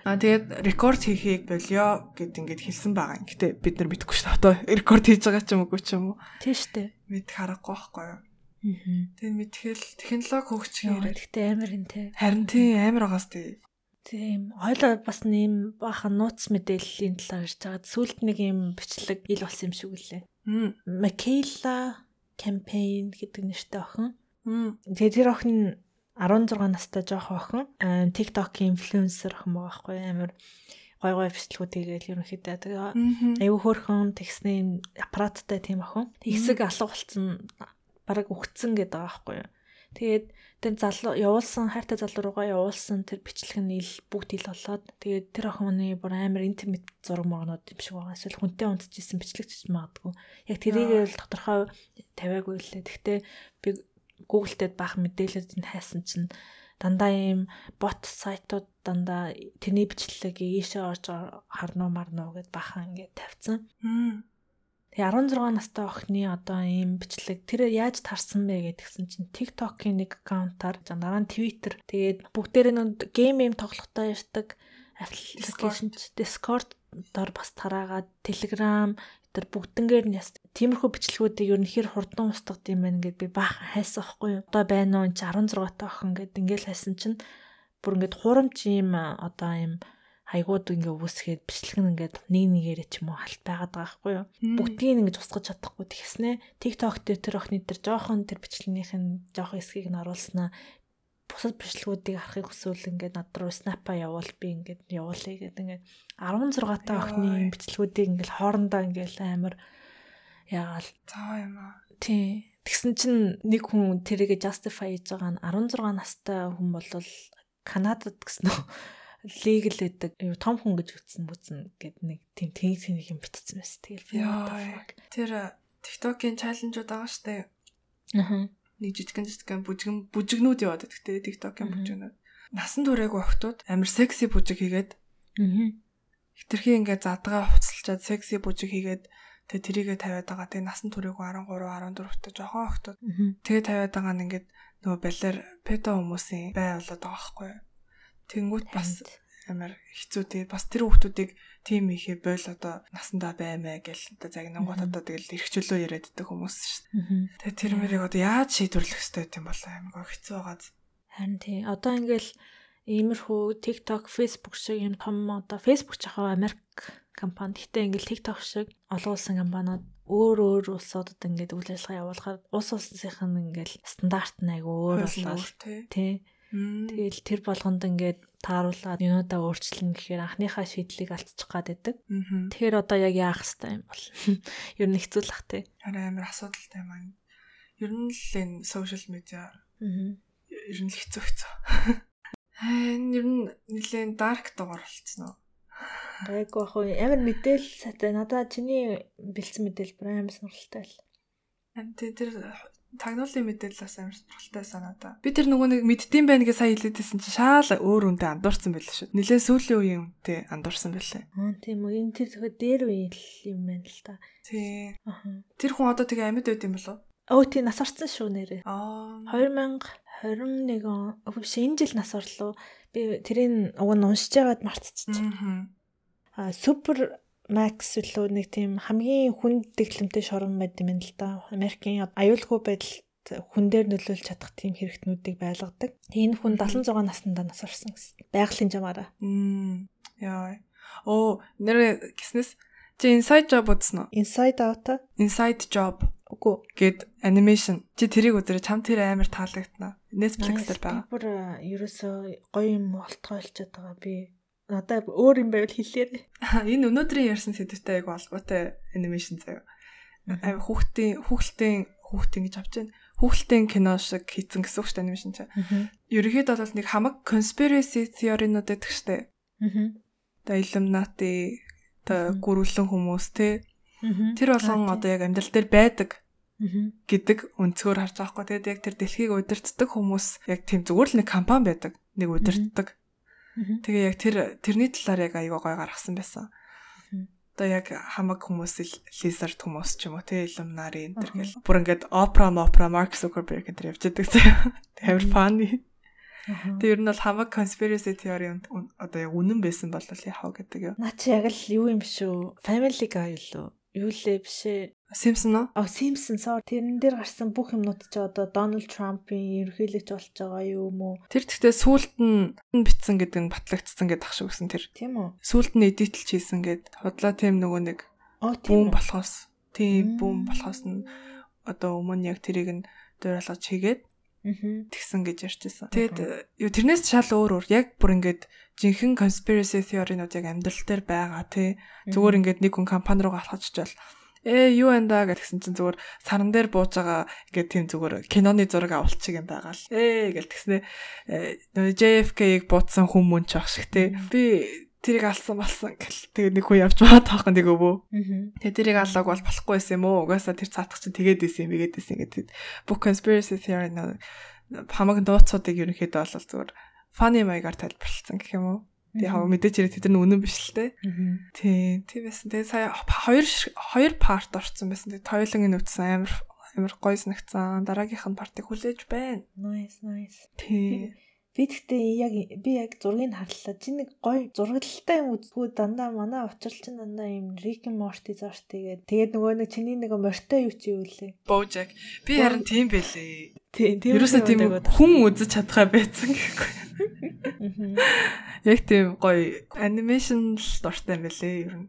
Аа тэгээд рекорд хийхийг болио гэд ингээд хэлсэн байгаа юм. Гэтэ бид нар мэдэхгүй шүү дээ. Одоо рекорд хийж байгаа ч юм уу ч юм уу. Тийм шүү дээ. Мэд харахгүй байхгүй юу? Тэгээд мэдхэл технологи хөгжих юм. Гэтэ амар те. Харин тийм амар байгаас тий. Тийм. Хойлоо бас нэм баахан нууц мэдээллийн талаар ярьж байгаа. Сүүлд нэг юм бичлэг ил болсон юм шиг үлээ. Макейла campaign гэдэг нэртэй охин. Тэгээ тэр охин 16 настай жоох охин. TikTok инфлюенсер охин байгаа байхгүй амар гой гой бичлэгүүд хийгээл ерөнхийдөө тэгээ аюу хөөрхөн тэгсний аппараттай тийм охин. Тэгсэг алга болцсон бараг үхсэн гэдэг байгаа байхгүй юу. Тэгээд тэр залуу явуулсан хайртай залуу руугаа явуулсан тэр бичлэг нь ил бүгд ил болоод тэгээд тэр охины бүр амар интимэт зураг мөргнүүд юм шиг байгаа. Эсвэл хүнтэй унтчихсэн бичлэг ч магадгүй. Яг тэрийг л тодорхой тавиагүй лээ. Гэхдээ би Google-тэй бах мэдээлэлд нь хайсан чинь дандаа ийм бот сайтууд дандаа тэрний бичлэгийг ийшээ орж харнуу марнуу гэд бахан ингээд тавьсан. Тэгээ 16 настай охины одоо ийм бичлэг. Тэр яаж тарсан бэ гэдгсэн чинь TikTok-ийн нэг аккаунтаар дараа нь Twitter. Тэгээд бүгдээрээ нүд гейм юм тоглохтой ярьдаг application Discord дор бас тараагаад Telegram тэр бүгднгээр нь яс тиймэрхүү бичлэгүүдийг ер нь хэр хурдан устгад юм байна гэд би баахан хайсан байхгүй юу. Одоо байна уу 16 та охин гэд ингээл хайсан чинь бүр ингээд хурамч юм одоо юм хайгууд ингээ үүсгээд бичлэг нь ингээд нэг нэгээрээ ч юм уу халт байгаад байгаа байхгүй юу. Бүгдийг ингэж устгаж чадахгүй тэгснэ. TikTok дээр тэр охины тэр жоохон тэр бичлэгнийх нь жоохон эсхийг нь оруулснаа бусад бичлэгүүдийг харахыг хүсвэл ингээд над руу снапа явуул би ингээд явуулъя гэдэг ингээд 16 та охины бичлэгүүдийг ингээд хоорондоо ингээд амар яагаал цаа юм аа. Тий. Тэгсэн чинь нэг хүн тэрийгэ justify хийж байгаа нь 16 настай хүн бол Канадад гэсэн үү легл байдаг. Юу том хүн гэж үтсэн бүзэн гэд нэг тийм тэнэг тэнэг юм битсэн байсан. Тэгэл би тэр TikTok-ийн чаленжууд байгаа штэ. Аа нэг жижигэн жижигэн бүжгэн бүжигнүүд яваад байдаг те TikTok-ын бүжигнүүд. Насан туршаагүй охтууд амар секси бүжиг хийгээд аа хитрхи ингээд задгаа хувцалчаад секси бүжиг хийгээд тэгээ тэрийгэ тавиад байгаа. Тэгээ насан туршаагүй 13 14 та жоохон охтууд. Тэгээ тавиад байгаа нь ингээд нөгөө балер пето хүмүүсийн бай болоод байгаа байхгүй юу. Тэнгүүт бас амар хэцүү тий бас тэр хүмүүсийг тим ихээр бойл одоо насандаа баймаа гэл одоо загнангууд одоо тэгэл эрхчлөө яриад байдаг хүмүүс шүү дээ. Тэгээ тэр мэрийг одоо яаж шийдвэрлэх хэрэгтэй юм бол амар хэцүү байгааз. Харин тий одоо ингээл иймэрхүү TikTok, Facebook шиг юм том одоо Facebook ч ахаа Америк компани. Гэтэ ингээл TikTok шиг олон улсын компаниуд өөр өөр улсуудад ингээд үйл ажиллагаа явуулахад улс улсынх нь ингээл стандарт нь айгүй өөр болоо тий. Тэгэл тэр болгонд ингээд тааруулаад юунуудаа өөрчлөн гэхээр анхныхаа шийдлийг алдчих гад байдаг. Тэгэхээр одоо яг яах хэвтэй юм бол ер нь хэцүүлэх тий. Харин амар асуудалтай аа. Ер нь л энэ сошиал медиа ер нь л хэцүү хэцүү. Хэн ер нь нэлээд дарк дугаар болцсон уу? Гайгүй ах уу амар мэдээлэл сайтай. Надаа чиний бэлдсэн мэдээлэл бүр амар сонирхолтой л. Амт тэр тагнуулын мэдээлэл бас амар сонирхолтой санаадаа. Би тэр нөгөө нэг мэддэм байх гэж сая хэлээдсэн чинь шаал өөр үнтэй андуурсан байлаа шүү. Нилээ сүүлийн үеийн үнтэй андуурсан байлаа. Аа тийм үү. Энэ тэр зөвхөн дээр үеийн юм байна л та. Тий. Тэр хүн одоо тэгээ амьд байд юм болов? Өө тий нас орсон шүү нэрээ. Аа 2021 он биш энэ жил нас орлоо. Би тэрийг уг нь уншиж байгаад мартчихсан. Аа супер Max үлээ нэг тийм хамгийн хүнд дэглэмтэй шорон байд юм л да. Америкийн аюулгүй байдалд хүн дээр нөлөөлж чадах тийм хэрэгтнүүдийг байлгадаг. Энэ хүн 76 наснда нас орсон гэсэн. Байгалийн жамаараа. Яа. Оо, нэр гиснэс чи Inside Job үзсэн үү? Inside Out. Inside Job. Үгүй. Гэт анимашн. Чи тэрийг үзэрэй чам тэр амар таалагдана. Netflix дээр байгаа. Бүр ерөөсөө гоё юм болтгойлчод байгаа би надаа өөр юм байвал хэлээрэй. Энэ өнөөдрийн ярьсан сэдвтэй айгу албатай анимашн заяа. Ай хүүхдийн хүүхэлтийн хүүхдийн гэж авч байна. Хүүхэлтийн кино шиг хийцэн гэсэн үг шүү дээ анимашн чинь. Ерөнхийдөө бол нэг хамаг conspiracy theory-нууд байдаг дээ. Аа. Illuminati та гүрүүлэн хүмүүс те. Тэр болгон одоо яг амьдрал дээр байдаг гэдэг өнцгөр харж байгаа хгүй. Тэгээд яг тэр дэлхийг удирддаг хүмүүс яг тийм зүгээр л нэг компани байдаг. Нэг удирддаг. Тэгээ яг тэр тэрний талаар яг аюу гой гаргасан байсан. Одоо яг хамаг хүмүүс лизард хүмүүс ч юм уу те илумнари энэ төр гэл бүр ингээд опера опера Марк Зукерберг энэ төр явж байгаа заяа. Амар фаны. Тэр ер нь бол хамаг conspiracy theory одоо яг үнэн байсан бол яах вэ гэдэг юм. Наа чи яг л юу юм шүү. Family Guy юу? Юу лээ бишээ. Simpson уу? А Simpson сор тэрэн дээр гарсан бүх юмнууд ч одоо Donald Trump-ийн ерөнхийлөгч болж байгаа юм уу? Тэр гэхдээ сүулт нь битсэн гэдэг нь батлагдсан гэдэг ах шиг гэсэн тэр. Тийм үү? Сүулт нь эдитэлж хийсэн гэд худлаа тийм нөгөө нэг бүүн болохоос тийм бүүн болохоос нь одоо өмнө яг тэрийг нь дуурлаж хийгээд тэгсэн гэж ярьжсэн. Тэгэд юу тэрнээс шал өөр өөр яг бүр ингээд жинхэнэ conspiracy theory-нууд яг амьдрал дээр байгаа тий. Зүгээр ингээд нэг хүн компани руу алхаж чичвэл ээ юу энэ да гэсэн чинь зүгээр саран дээр бууж байгаа ингээд тийм зүгээр киноны зураг авалчих юм байгаа л. Ээ гэл тэгснэ. Нөгөө JFK-ийг буутсан хүмүүн ч ах шиг тий би тэрийг алсан болсон гэл. Тэгээ нэг хүн явж байгаа таахгүй нэг өвөө. Тэгээ тэрийг аллаг бол болохгүй байсан юм уу? Угаасаа тэр цаатах чинь тэгээд исэн юм игээд исэн гэдэг. Бүх conspiracy theory хамаг дууцуудыг ерөнхийдөө бол зүгээр funny маягаар тайлбарлсан гэх юм уу Тэгээ хав мэдээч хэрэг тэд нар үнэн биш л те. Тийм, тийм байсан. Тэгээ сая хоёр хоёр парт орсон байсан. Тэгээ тойлонгийн нүцсэн амар амар гоё санагцсан. Дараагийнх нь партыг хүлээж байна. Nice, nice. Тийм. Би тэгтээ яг би яг зургийг харлаа. Чи нэг гоё зургалтай юм үзгүй дандаа манай учрал чин дандаа юм Рик Морти зурт тэгээд тэгээд нөгөө нэг чиний нэг мортой юу чи юу лээ. Боужак. Би харин тийм байлээ. Тийм тийм. Ерөөсөө тийм хүн үзэж чадхаа байсан гэхгүй. Яг тийм гоё анимашн л дуртай юм байлээ ер нь.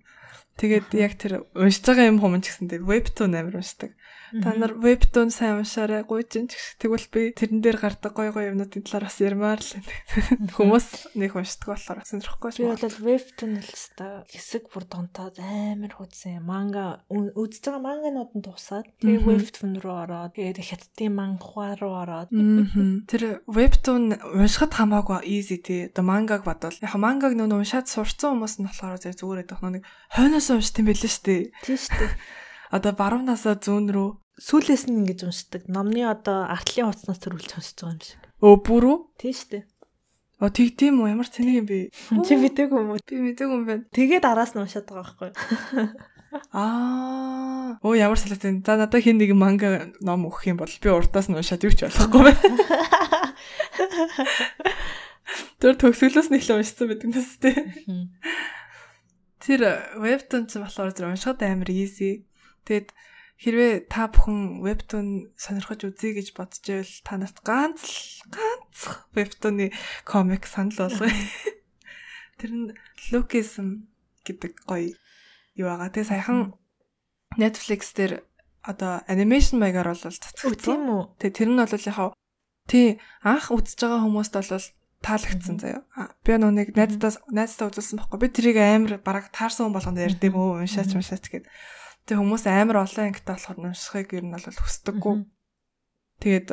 Тэгээд яг тэр уншиж байгаа юм хүмүүс ч гэсэн тийм вебтун амир уншдаг. Та нар вебтун сайн уншаарай. Гуйж ч тэгвэл би тэрэн дээр гардаг гоё гоё юмнуудын талаар бас ярмаар л хүмүүс нэг уншдаг болохоор сонирхгүй шүү. Би бол вебтун л та хэсэг бүр донтоод амар хуудсан манга үзэж байгаа манганууд нь тусаад тэгээ вебтун руу ороод тэгээд хятадын мангахаа руу ороод тэр вебтун уншихад хамаагүй easy тий. Одоо мангаг бодвол яг мангаг нөө уншаад сурцсан хүмүүс нь болохоор зүгээр байдаг. Нэг хойноос уншд юм билээ шүү дээ. Тийм шүү дээ одоо баруун насаа зүүн рүү сүүлээс нь ингэж уншдаг. Номны одоо артлын хуцнаас төрүүлж уншиж байгаа юм шиг. Өө бүр үү? Тийм шүү дээ. Оо тэг тийм үү ямар тэнэг юм бэ? Чи мэдээгүй юм уу? Би мэдээгүй юм байна. Тэгээд араас нь уншаад байгаа байхгүй юу? Аа. Оо ямар салаатай. За надад хин нэг манга ном өгөх юм бол би урдаас нь уншаад юу ч болохгүй байна. Тэр төгсгөлөөс нь их л уншсан байдаг нэс тээ. Тэр вебтон ч болохоор зөв уншихад амар easy. Тэгэд хэрвээ та бүхэн вебтун сонирхож үзье гэж бодож байвал та нарт ганц ганц вебтуны комик санал болгоё. Тэр нь Lookism гэдэг гоё юу байгаа. Тэгээ саяхан Netflix дээр одоо анимашн маягаар бол цацгдсан. Тийм үү? Тэгээ тэр нь бол яг тий анх үзэж байгаа хүмүүст бол таалагдсан заяа. Би нүг найздаа найздаа үзүүлсэн байхгүй. Би тэрийг амар бараг таарсан хүн болгонд ярьдээ мөө уншаач уншаач гэд. Тэг хүмүүс амар олон ангитай болохоор уншихыг ер нь бол хүсдэггүй. Тэгээд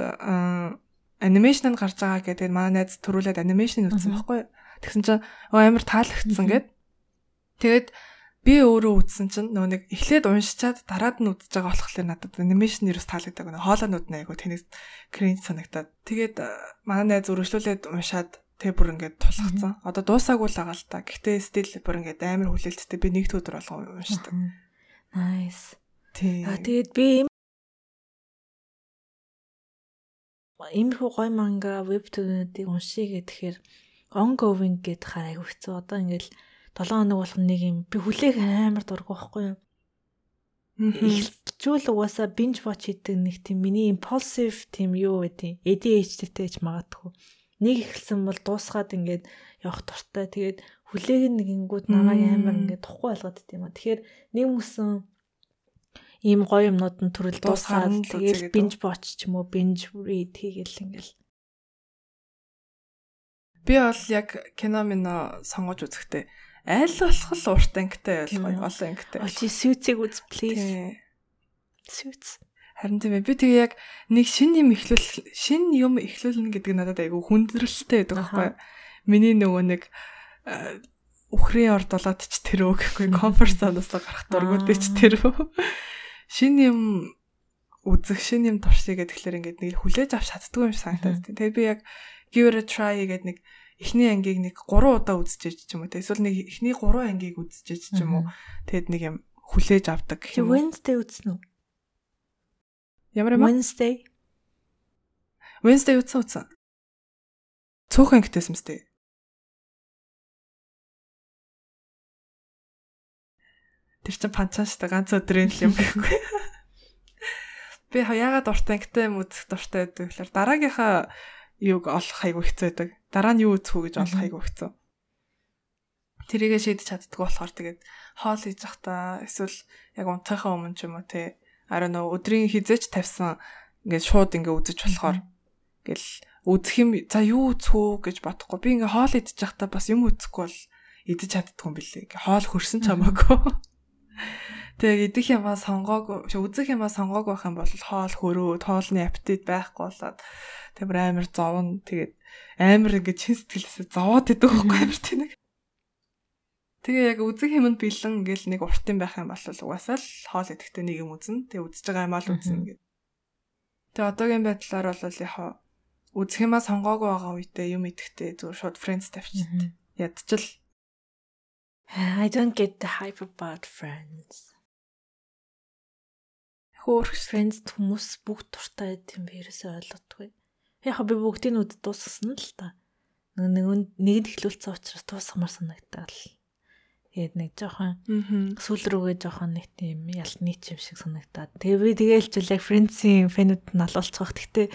анимашнд гарч байгаа гэдэг манай найз төрүүлээд анимашн үзсэн байхгүй. Тэгсэн чинь амар таалагдсан гэд. Тэгээд би өөрөө үзсэн чинь нөгөө нэг эхлээд уншичаад дараад нь үзэж байгаа болохоор надад анимашн ерөөс таалагдаагүй. Хоолоонууд нь айгу тэнэс кринж санагтаад. Тэгээд манай найз өргөжлүүлээд уншаад тэг бүр ингээд тулгцсан. Одоо дуусаагүй л байгаа л та. Гэхдээ стил бүр ингээд амар хүлээлттэй би нэг өдөр болгоо уншдаг. Nice. Тий. А тэгээд би ийм иймэрхүү гой манга вебтунуудыг уншия гэхээр ongoing гэдэг хараа айгу хэцүү. Одоо ингээл 7 хоног болох нэг юм би хүлээх амар дург байхгүй юу? Эхэлжүүл угаасаа binge watch хийдэг нэг тийм миний impulsive тийм юу гэдэг ADHD-тэй ч магадгүй. Нэг эхэлсэн бол дуусгаад ингээд явах дуртай. Тэгээд хүлээг нэгэнгүүд намайг амар ингээд тухгүй болгоод дит юм а. Тэгэхээр нэг мөсөн ийм гоё юмнууд нь төрөл дуусгаад тэгээд binge watch ч юм уу binge read хийгээл ингээл би бол яг кино мино сонгож үзэхдээ аль болох л урт ангитай ойлгоо олон ангитай. Очи сүүцийг үз please. Сүүц. Харин тийм ээ би тэгээ яг нэг шин юм эхлүүл шин юм эхлүүлнэ гэдэг надад айгүй хүндрэлтэй байдаг байхгүй. Миний нөгөө нэг үхрийн орд болоод ч тэрөө гэхгүй комфорт зоноос гарах дургуудээ ч тэрөө шин юм үзэх шин юм туршия гэхэлэр ингээд нэг хүлээж авч чаддгүй юм санагдаад тийм. Тэгээ би яг give it a try гэдэг нэг эхний ангийг нэг 3 удаа үзчихэж ч юм уу. Эсвэл нэг эхний 3 ангийг үзчихэж ч юм уу. Тэгэд нэг юм хүлээж авдаг гэх юм. Wednesday үзнэ үү? Ямар юм? Wednesday. Wednesday үтсэн үтсэн. Цөөхөн ангитэйсэн мэт. Тэр чин панчаан штэ ганц өдрийн л юм гэхгүй. Би яагаад дуртай ангитай юм үзэх дуртай байдаг гэхээр дараагийнхаа юуг олох хайгуу хэцүү байдаг. Дараа нь юу үзэх үү гэж олох хайгуу хэцүү. Тэрийгэ шийдэж чаддгүй болохоор тэгээд хоол хийж захтаа эсвэл яг унтахаа өмнө ч юм уу те араа нөө өдрийн хизээч тавьсан ингээд шууд ингээ үзэж болохоор ингээл үзэх юм за юу үзэх үү гэж бодохгүй би ингээ хоол идчих захтаа бас юм үзэхгүй бол идэж чаддгүй юм билээ. Хоол хөрсөн ч хамаагүй. Тэгээ идэх юмаа сонгоог үзэх юмаа сонгоог байх юм бол хоол хөрөө, тоолны аппетит байхгүй болоод тэр амар зовно. Тэгээд амар ингээд чин сэтгэлээсээ зовоод идэг байхгүй амар тэнэг. Тэгээ яг үзэх юмд бэлэн ингээл нэг уртын байх юм бол угаасаа л хоол идэхтэй нэг юм үзэн. Тэгээ үзэж байгаа юм аа л үзнэ гэдэг. Тэгээ одоогийн байдлаар бол яг үзэх юмаа сонгоогүй байгаа үедээ юм идэхтэй зүгээр шууд friends тавьчихсан. Ядчил I don't get the hype about friends. Хөөх friends хүмүүс бүгд дуртай гэм би ерөөсөй ойлгодгүй. Яг би бүгдийг үд дуусгасан л та. нэг нэгэнд ихлүүлсэн учраас туусгамар санагдаад л Тэгээд нэг жоохон сүүл рүүгээ жоохон нэг тийм ялтны чим шиг санагдаад. Тэгээ би тэгэлжүүл яг Friends-ийн фэнүүд нь алуулцах. Гэхдээ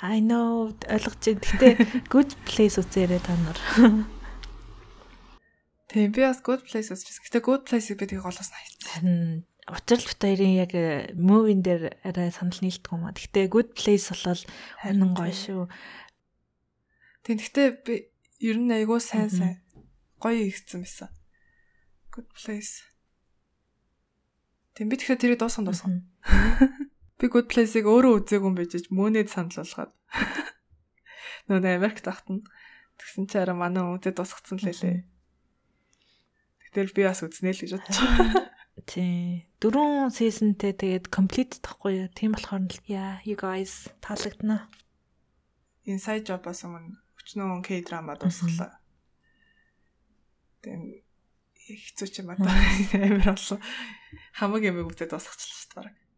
I know ойлгож байна. Гэхдээ good place үзээрэй та нар. Тийм би бас good place үзчихсэн. Гэхдээ good place-ийг би тэгээ голоос хайцсан. Учир л хоёрын яг movie дээр арай санал нийлдэг юм а. Гэхдээ good place болол хонон гоё шүү. Тийм гэхдээ би ер нь айгуу сайн сайн гоё ихсэн байсан. Good place. Тэм би тэгэхээр тэрийг дуусган дуусгана. Би good place-ыг өөрөө үзээгүй юм байж мөнэд санал болгоод. Нөө Америкт тахтана. Тэгсэн чи араа манай үзээ дуусгацсан л лээ. Тэгтэл би бас үзнэ л гэж бодчих. Тий. Дөрөв сизонтэй тэгээд complete тахгүй юу? Тийм болохоор л яа, you guys таалагдана. Inside Job-аас өмнө өчнөө K-драма дуусглаа. Тэгээд хэцүү ч юм аа амар болов. Хамаг юм үзээд дуусгачихлаа шүү дээ.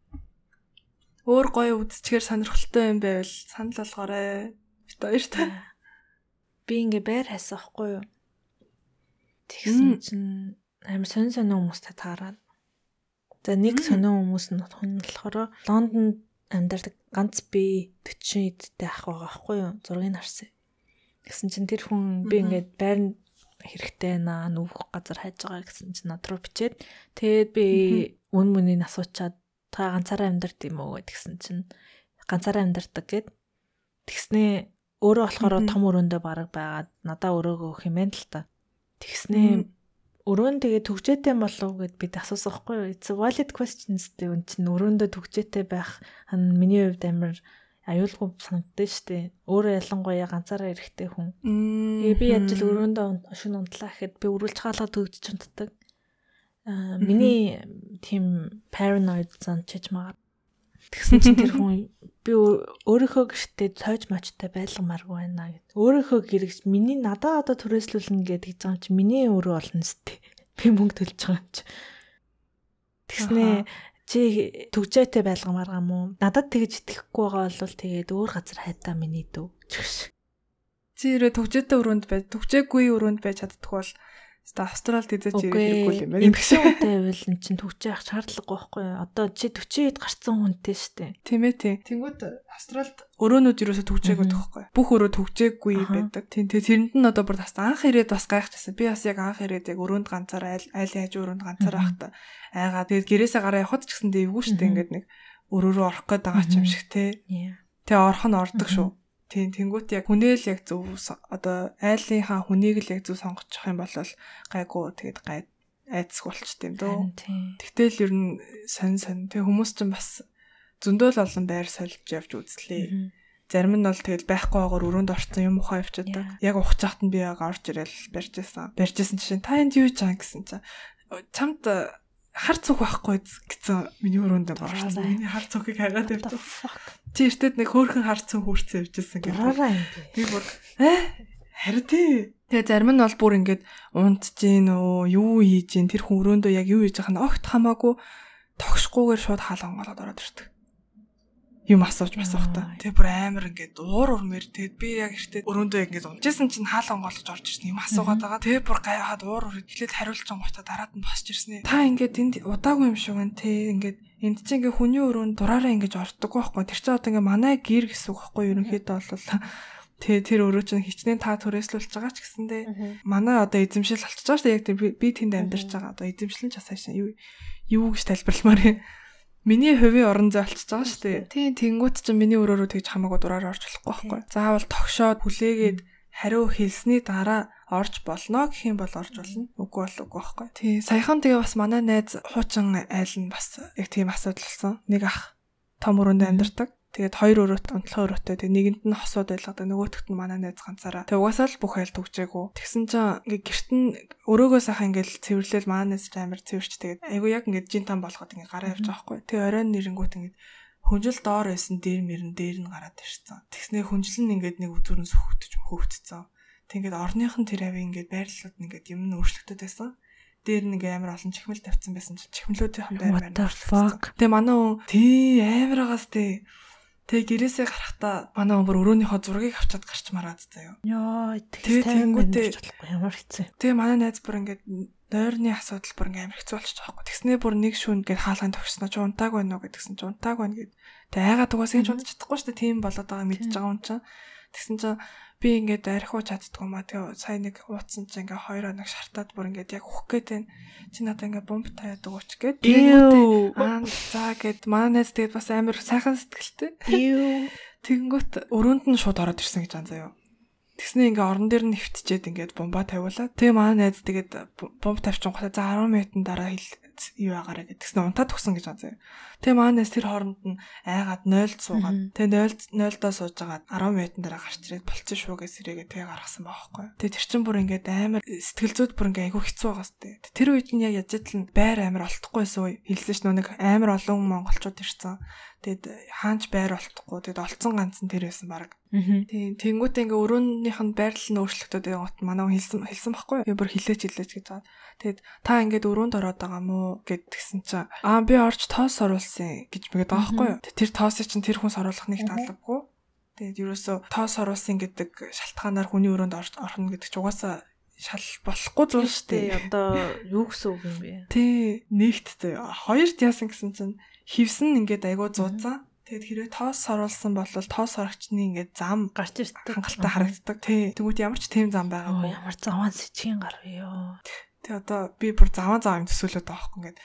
Өөр гоё үзчихээр сонирхолтой юм байвал санал болгоорой. Бит хоёр та. Би ингээ байр хайсаахгүй юу? Тэгсэн чинь амар сонь сонь хүмүүстэй таараад. За нэг сонин хүмүүс нь болохоор Лондонд амьдардаг ганц би 40 эдтэй ах байгаа байхгүй юу? Зургийг харсан. Тэгсэн чинь тэр хүн би ингээд байр хэрэгтэй наа нүвх газар хайж байгаа гэсэн чинь над руу бичээд тэгээд би үн мөнийг асуучаад та ганцаараа амьдард юм уу гэдгсэн чинь ганцаараа амьдардаг гэд тэгснээ өөрөө болохоор том өрөөндөө бараг байгаад надаа өрөөгөө байна л та. Тэгснээ өрөөнд тэгээ төгжээтэй болов гэд бид асуусан хгүй юу? It's valid questions дээ. Үн чинь өрөөндөө төгжээтэй байх миний хувьд амар аюулгүй санагдсан шүү дээ. Өөрөө ялангуяа ганцаараа эрэхтэй хүн. Тэгээ би яаж л өрөөндөө шин унтлаа гэхэд би өрүүлж хаалгаа төгжиж унтдаг. Аа миний тийм paranoid зан чиж магаад. Тэгсэн чинь тэр хүн би өөрийнхөө гэртээ цойж мочтой байлгамааргүй байна гэд. Өөрийнхөө гэрэгч миний надаа одоо түрээслүүлнэ гэдэг юм чи миний өөрөө болно сте. Би мөнгө төлж байгаа юм чи. Тэгснээ чи төгжөөтэй байлгамаар гам уу? Надад тэгж итгэхгүй байгаа бол тэгээд өөр газар хайдаа миний дүү. Чи ирээ төгжөөтэй өрөөнд байж, төгжээгүй өрөөнд байж чаддгүй бол Ста Австралид идэж ирэхгүй юм байна. Импсэнтэй байвал эн чинь төгчөө авах шаардлагагүй байхгүй юу? Одоо чи 40-д гарцсан хүнтэй штэ. Тийм ээ тий. Тэнгүүд Австралид өрөөнүүд юусоо төгжээгүй тоххой. Бүх өрөө төгжээгүй байдаг. Тийм тэгээ тэрэнд нь одоо бүр тас анх ирээд бас гайхчихсан. Би бас яг анх ирээд яг өрөөнд ганцаар айл айл яаж өрөөнд ганцаар байхдаа айгаа тэгээд гэрээсээ гараа явхад ч гэсэн дэвгүй штэ ингээд нэг өрөө рүү орох гээд байгаа ч юм шиг тий. Тэгээ орох нь ордог шүү. Тийм тэнгуут яг хүнээл яг зөв одоо айлынхаа хүнийг л яг зөв сонгочих юм бол гайгүй тэгээд гай айцсг болчт юм дөө. Тэгтэл ер нь сонь сонь. Тэгээ хүмүүс ч бас зөндөөл олон байр сольж явж үзлээ. Зарим нь бол тэгэл байхгүй байгаагаар өрөөнд орсон юм ухаа явчихдаг. Яг ухаж хахт нь би яг орж ирэл барьж байсан. Барьж байсан чинь та энд юу жаа гэсэн чинь чамд хар цуг байхгүй гэсэн миний өрөөнд орсон. Миний хар цугийг хагаад явж. Чи эртэд нэг хөөхөн хар цуг хүрцэн явжсэн гэдэг. Би бүр э харин тий. Тэгээ зарим нь бол бүр ингээд унтж гин өө юу хийж гин тэр хүн өрөөндөө яг юу хийж байгаа нь огт хамаагүй тогшгүйгээр шууд хаалган голоод ороод ирдэг юм асууж масуухта. Тэгээ бүр амар ингээд уур урмэр тэгээд би яг ихтэй өрөөндөө ингээд унжсэн чинь хаалан голж орж ирсэн юм асуугаад байгаа. Тэгээ бүр гайхаад уур ур эхлээд хариулж байгаа гутаа дараад нь босч ирсэн. Та ингээд энд удаагүй юм шиг байна те ингээд энд чинь ингээд хүний өрөөнд дураараа ингээд ордоггүй байхгүй. Тэр чинь одоо ингээд манай гэр гэсэн үг байхгүй ерөнхийдөө бол Тэгээ тэр өөрөө чинь хичнээн та түрээслүүлж байгаа ч гэсэндээ манай одоо эзэмшил болчихж байгаа шүү дээ. Яг би тэнд амьдарч байгаа. Одоо эзэмшил нь ч асаашаа юу юу гэж тайлбарламаар юм Миний хувийн орон зай болчихж байгаа шүү дээ. Тийм тэнгуут чинь миний өрөөрөө тэгж хамаагүй дураар орж болохгүй байхгүй. Заавал тогшоод хүлээгээд хариу хэлсний дараа орж болно гэх юм бол орж болно. Үгүй бол үгүй байхгүй. Тий, саяхан тэгээ бас манай найз хуучин айл нь бас яг тийм асуудал болсон. Нэг ах том өрөөнд амьдардаг. Тэгээд хоёр өрөөт онцлог өрөөтэй тэгээд нэгэнд нь хосууд байлгадаг нөгөөтгт нь манай найз ганцаараа. Тэгээд угаасаа л бүх айл төгжээгүү. Тэгсэн чинь ингээ гэрт нь өрөөгөө сайхан ингээл цэвэрлэл манай найз амар цэвэрч тэгээд айгу яг ингээ жин там болгоод ингээ гараа явж байгаа хгүй. Тэгээд оройн нэрэнгүүт ингээ хүнжил доор байсан дээр мөрөн дээр нь гараад ирсэн. Тэгснээ хүнжил нь ингээд нэг үзүүрэн сөхөгдөж хөөгдсөн. Тэгээд орныхан тэр ави ингээд байрлалууд нь ингээд юм нь өөрчлөгдөд байсан дээр нэг амар олон чихмэл тавьсан байсан чинь чихмлүүдийн хамт амар. Тэгээ манай хүн тий амар агаас тий Тэгээ гэрээсээ гарахдаа манай өмөр өрөөнийхөө зургийг авчаад гарч мараад заяа. Йоо, тэгээ тэнгүүтээ ямар хэцүү. Тэгээ манай найз бүр ингээд нойрны асуудал бүр ингээм амар хэцүү болчих жоохгүй. Тэгснээ бүр нэг шүүн гээд хаалганд тогсноо ч унтааг байна уу гэдгсэн чи унтааг байна гэд. Тэгээ айгаад угаасаа ч унтаж чадахгүй шүү дээ. Тийм болоод байгаа мэдчихэж байгаа юм чинь. Тэгсэн чинь би ингээд архиу чаддгүй маа. Тэгээ сая нэг ууцсан чинь ингээ хоёр хоног шартаад бүр ингээд яг ухах гээд байна. Чи надаа ингээ бомб таяад өгөөч гээд. Аа за гээд манай найз тэгээд бас амар сайхан сэтгэлтэй. Тэгэнгүүт өрөөнд нь шууд ороод ирсэн гэж анзаа юу. Тэгснээ ингээ орон дээр нь нэвтчихэд ингээд бомба тавиулаад. Тэгээ манай найз тэгээд бомб тавьчихсан гоо за 10 минутын дараа хэл юу агаараа гэдгсэн унтаад төгсөн гэж байгаа. Тэгээ маанаас тэр хооронд нь айгаад 0-д суугаад тэгээ 0 0-доо сууж агаад 10 минутын дараа гарч ирээд болцсон шүү гэж сэрээгээ тэгээ гаргасан байхгүй. Тэгээ тэр чин бүр ингээд амар сэтгэл зүйд бүр ингээ айгүй хэцүү байгаа сте. Тэр үед нь яг яж тал байр амар олдохгүйсэн үе хэлсэн ш нүг амар олон монголчууд ирсэн. Тэгэд хаанч байр олдохгүй. Тэгэд олцсон ганц нь тэр байсан баг. Тийм тэнгуүтээ ингээ өрөөнийх нь байрлал нь өөрчлөгдөд байгаа гот манай хүн хэлсэн хэлсэн байхгүй юу? Бүр хилээч хилээч гэж байгаа. Тэгэд та ингээд өрөөнд ороод байгаа мó гэд тэгсэн чинь аа би орж тоос оруулсан гэж мэгэд байгаа байхгүй? Тэр тоосыг чинь тэр хүнс оруулах нэг талбгүй. Тэгээд ерөөсө тоос оруулсан гэдэг шалтгаанаар хүний өрөөнд орно гэдэг ч угаасаа шал болохгүй зүйл шүү дээ. Одоо юу гэсэн үг юм бэ? Тий, нэгт хоёрт яасан гэсэн чинь хевсэн ингээд айгуу зузаан. Тэгэд хэрэг тоос оруулсан бол тоос орогчны ингээд зам гарч ирдэг хангалттай харагддаг. Тий. Тэгвэл ямар ч тийм зам байгаагүй. Ямар заван сэжгийн гар вэ ёо. Тэг одоо би бүр заван заван төсөөлөд байгаа хөөхгүй ингээд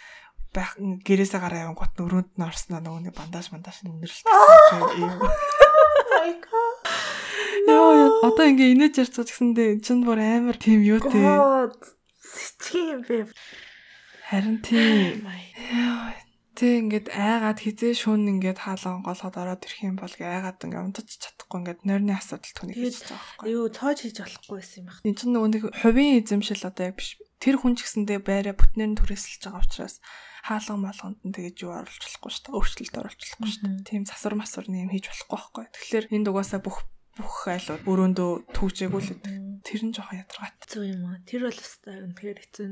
байх гэрээсээ гараа явсан гот өрөөнд нь орсноо нөгөө нэг бандаж бандаж нэрэлтэй. Яа одоо ингээ инээж ярьж байгаа гэсэндээ чинь бүр амар тийм юу те. Сэжгийн юм бэ. Харин тийм. Яа Тэ ингээд айгаад хизээ шүүн ингээд хаалган голоход ороод ирэх юм бол айгаад ингээд унтаж чадахгүй ингээд нойрны асуудал түүнийг хийж байгаа байхгүй. Юу цоож хийж болохгүй байсан юм байна. Энд чинь нөгөө нэг хувийн эзэмшил одоо яг биш. Тэр хүн ч гэсэндээ байраа бүтнээр нь түрээсэлж байгаа учраас хаалган малганд нь тэгэж юу оруулж болохгүй шүү дээ. Өөрчлөлт оруулж болохгүй шүү дээ. Тийм засвар масвар нэм хийж болохгүй байхгүй. Тэгэхээр энд угаасаа бүх бүх айлууд өрөөндөө гэдэг. Тэр нь жоохон ядаргаат. Зөв юм аа. Тэр бол өстой үнэхээр хэцүү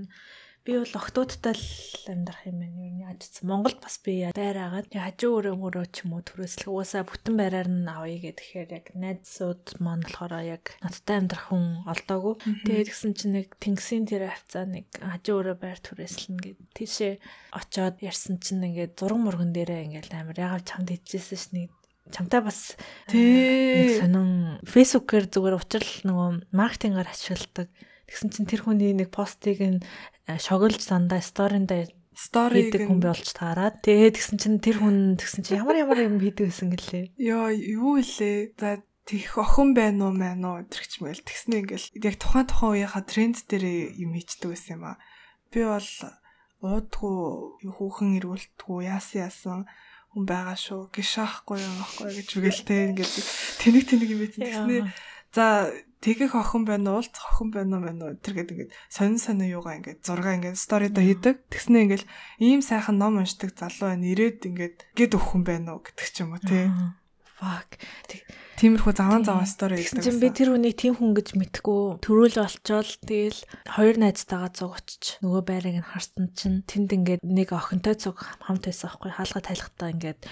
Би бол охтуудтай л амьдрах юм байна. Юу нэг ажицсан. Монголд бас би байр агаад хажуу өрөө мөрөө ч юм уу төрөөслөх уусаа бүтэн байраар нь авъя гэхээр яг найзсууд маань болохоор яг надтай амьдрах хүн олдоогүй. Тэгээд гисэн чинь нэг тэнгисийн тэр хавцаа нэг хажуу өрөө байр төрөөслөн гэд тийшээ очоод ярьсан чинь ингээд зураг мөргөн дээрээ ингээд амар ягаад чамд хийжсэн ш нэг чамтай бас нэг сонин фэйсбүүкээр зүгээр учрал нөгөө маркетингаар ашигладаг Тэгсэн чинь тэр хүний нэг постыг нь э, шоглож дандаа сторинда стори гэдэг хүн болж таарад. Тэгээд тэгсэн чинь тэр хүн тэгсэн чинь ямар ямар юм хийдэг байсан гэлээ. Йоо, юу илээ. За тэгэх охин байна уу мэн уу тэрч мэл тэгснэ ингээл яг тухайн тухайн үеийнхаа тренд дээр юм хийчдэг байсан юм аа. Би бол уудгүй хүүхэн ирүүлтгүү яасан яасан хүн байгаа шүү. Гişаахгүй юм аахгүй гэж үгэлтэй ингээд тэнэг тэнэг юм байсан. Тэгснэ за тэгэх охин байна уу уулзах охин байна уу байна уу? Тэр гэдэг ингээд сонин сонин юугаа ингээд зурга ингээд сторидо хийдэг. Тэгснэ ингээд ийм сайхан ном уншдаг залуу байна. Ирээд ингээд гэд өхөн байна уу гэдэг ч юм уу тий. Fuck. Тиймэрхүү заван заван стори хийдэг чинь би тэр хүнийг тийм хүн гэж мэдгүй төрүүл болчоод тэгэл хоёр найзтайгаа цуг очиж нөгөө байрыг нь харсан чинь тэнд ингээд нэг охинтой цуг хамт байсан аахгүй. Хаалга тайлхтаа ингээд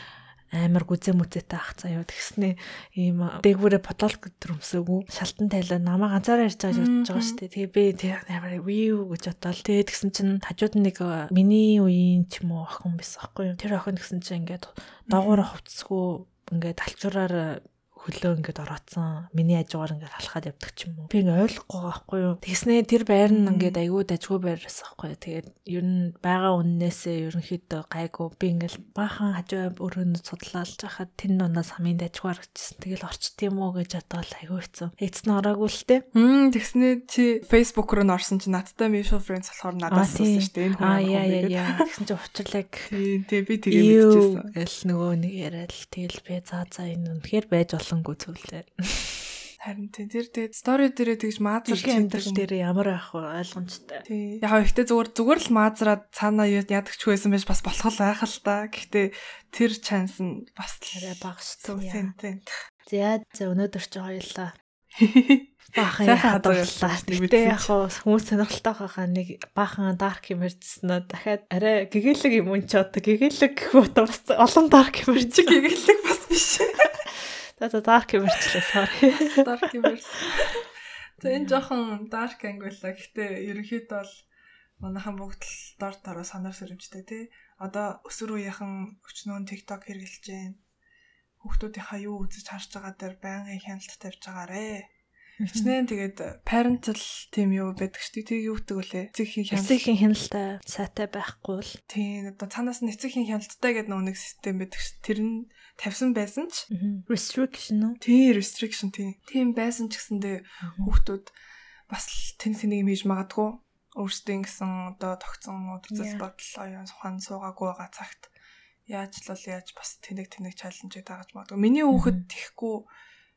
амар гүзээ мүзээтэй ах заяа тэгснэ ийм дээгүүрээ подолк төрөмсөөгүй шалтан тайлаа намаа ганцаараа ярьж байгаа гэж бодож байгаа шүү дээ. Тэгээ би тэр амар виу гэж бодоод тэгээ тэгсэн чинь хажууд нэг миний үеийн ч юм уу охин байсан аахгүй юу. Тэр охин гэсэн чинь ингээд доогуур хувцсгүй ингээд алчураар хөлөө ингээд ороодсон. Миний хажуугаар ингээд халахад явдаг ч юм уу. Би ингээд ойлгохгүй байхгүй юу. Тэгснээ тэр байр нь ингээд аягүй дажгүй байраас байхгүй юу. Тэгээд ер нь байгаа үннээсээ ерөнхийдөө гайгүй. Би ингээд баахан хажуу өрөөнд судлаалж хахад тэн нунаас хамгийн дажгүй харагдчихсан. Тэгэл орчт юм уу гэж бодоод аягүй хэцүү. Эцэн ороогүй л те. Мм тэгснээ чи Facebook руу н орсон чи надтай mutual friends болохоор надаас сонссон шүү дээ. Аа яа яа яа. Тэгсэн чи учрлаг. Тий, би тэгээ мэдчихсэн. Эл нөгөө нэг яриад тэгэл би заа заа энэ үнэхээр байж болох болонгүй зүйлээ. Харин тийм тэр тэгээд стори дээрээ тэгж маазарч амьдрал дээр ямар байх вэ ойлгомжтой. Тийм. Яг ихтэй зүгээр зүгээр л маазраад цаанаа ядагч байсан байж бас болох л байх л та. Гэхдээ тэр чанс нь бас арай бага шүү дээ. Тийм тийм. За за өнөөдөр ч хоёлаа баахан хадгаллаа. Гэтэ яг хүмүүс сонирхолтой байхаа нэг баахан дарк юм ярьжснаа дахиад арай гэгээлэг юм ч одоо гэгээлэг гэхүү одоо бас олон юм ярьж гэгээлэг бас биш. За за дарк юм ярьчлаа sorry. Дарк юм ярьж. За энэ жоохон дарк ангиулаа. Гэтэ ерөнхийдөө бол манайхан бүгд л дор дороо санаар сэрэмжтэй тий. Одоо өсвөр үеийнхэн өчнөө TikTok хэрэглэж जैन. Хүүхдүүдийнхаа юу үзэж харж байгаа дээр байнгын хяналт тавьж байгаарэ Хичнээн тэгээд parental team юу байдаг ч тийг юу гэдэг вүлээ. Эцэгхийн хяналт. Эцэгхийн хяналттай сайтай байхгүй л. Тийм одоо цаанаас нь эцэгхийн хяналттай гэдэг нэг систем байдаг ш. Тэр нь тавьсан байсан ч restriction уу? Тийм restriction тийм. Тийм байсан ч гэсэндээ хүүхдүүд бас тэн тэнийг имиж магадгүй өөрсдөө ингэсэн одоо тогтсон үзэл бодол оюун ухаан суугаагүй байгаа цагт яаж л яаж бас тэнэг тэнэг чаленжийг дагаж магадгүй. Миний хүүхэд тийхгүй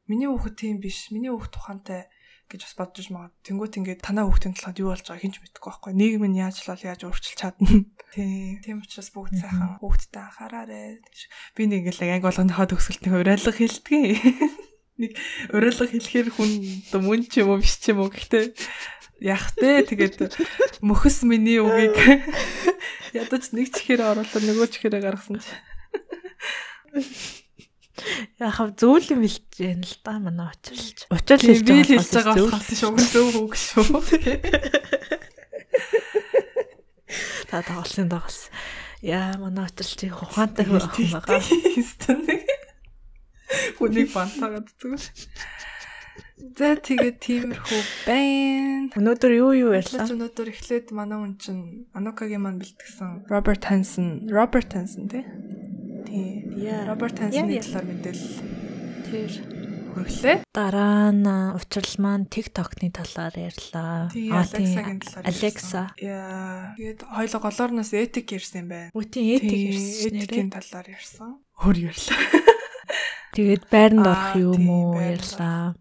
миний хүүхэд тийм биш. Миний хүүхэд тухантай гэж бас бодож магад. Тэнгүүт ингээд танаа хүүхдийн талаад юу болж байгааг хинч мэдэхгүй байхгүй. Нийгэм нь яаж лал яаж өөрчилж чадна. Тийм. Тийм учраас бүгд сайхан хүүхдтэй анхаараарэ. Би нэг ингээд анги болгоныхоо төгсгөлтний уриалга хэлдэг. Нэг уриалга хэлэхээр хүн оо мөн ч юм уу биш ч юм уу гэхдээ яах вэ? Тэгээд мөхөс миний үгийг ядаж нэг чихээр оруулаад нөгөө чихээрээ гаргасан чи. Яг зөвл юм хэлж яана л да манай очирлж. Учир хэлж байгаа болохоос шүү зөв үг шүү. Та тоглосон дагас. Яа манай очирлж ухаантай юм байгаа. Хүнийг бантагаад зүгээр. За тэгээд тиймэрхүү байна. Өнөөдөр юу юу ярьлаа? Өнөөдөр эхлээд манай хүн чинь Анукагийн маань бэлтгэсэн Роберт Хансон, Роберт Хансон тий Тийм. Роберт Хансны талаар мэдээлэл тэр хүргэлээ. Дараа нь учрал маань TikTok-ны талаар ярьлаа. Аа тийм. Alexa. Яа. Тэгээд хоёлоо голоорноос этик ярьсан юм байна. Үтийн этик ярьсан. Этикийн талаар ярьсан. Өөр ярьлаа. Тэгээд байранд орох юм уу ярьлаа.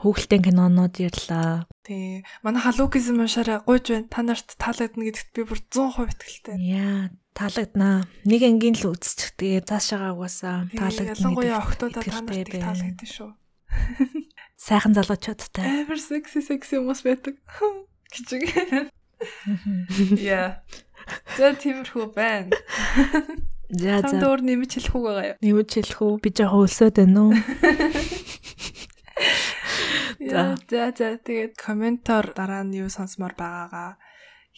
Хүүхэлдэйн кинонууд ярьлаа. Тий. Манай халукизм уншаараа гуйж байна. Та нарт таалагдана гэдэгт би бүр 100% итгэлтэй. Яа, таалагдана. Нэг ангийн л үзчих. Тэгээ цаашаагаа угаасаа таалагдана. Ялангуяа охтуудаа та нарт таалагдсан шүү. Сайхан залуучуудтай. Ever sexy sexy хүмүүс байдаг. Кичиг. Яа. За тиймэрхүү байна. За за. Танд өөр нэмж хэлэх үг байгаа юу? Нэмж хэлэх үү? Би жоохон өлсөд байна уу? За за за тэгээд комментоор дараа нь юу сонсомоор байгаагаа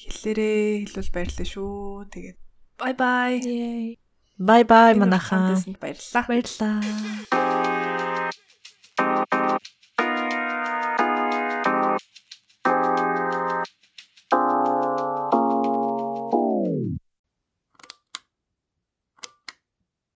хэлээрээ хэлвэл баярлалаа шүү. Тэгээд Bye bye. Bye bye манайхаа. Баярлалаа. Баярлалаа.